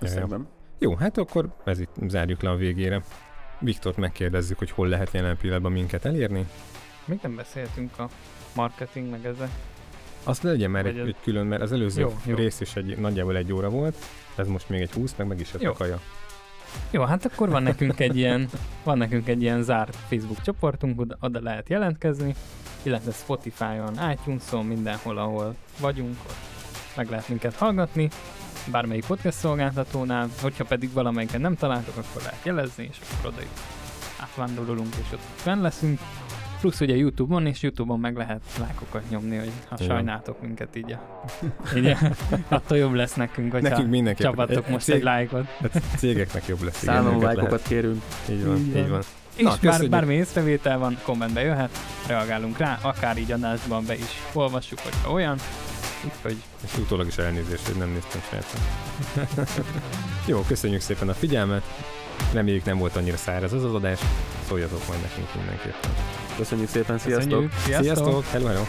Összegben. Jó, hát akkor ez itt zárjuk le a végére. Viktort megkérdezzük, hogy hol lehet jelen pillanatban minket elérni. Még nem beszéltünk a marketing meg ezzel. Azt legyen már egy, egy külön, mert az előző Jó, jó. rész is egy, nagyjából egy óra volt, ez most még egy 20, meg meg is a kaja. Jó, hát akkor van nekünk egy ilyen, van nekünk egy ilyen zárt Facebook csoportunk, oda, oda lehet jelentkezni, illetve Spotify-on, iTunes-on, mindenhol, ahol vagyunk, meg lehet minket hallgatni, bármelyik podcast szolgáltatónál, hogyha pedig valamelyiket nem találtok, akkor lehet jelezni, és akkor oda is átvándorolunk, és ott fenn leszünk. Plusz ugye Youtube-on, és Youtube-on meg lehet lájkokat nyomni, hogy ha Igen. sajnáltok minket így, a, így a, attól jobb lesz nekünk, hogyha Nekünk mindenképp. csapatok most egy lájkot. hát cégeknek jobb lesz. őket lájkokat kérünk. lehet. Így van, Így így van. van. És Na, bár, bármi észrevétel van, kommentbe jöhet, reagálunk rá, akár így adásban be is olvassuk, hogyha olyan. Úgyhogy És utólag is elnézést, hogy nem néztem sajátot. Jó, köszönjük szépen a figyelmet. Reméljük nem volt annyira száraz az az adás. Szóljatok majd nekünk mindenképpen. Köszönjük szépen, sziasztok! köszönjük, sziasztok! Sziasztok! Hello, hello!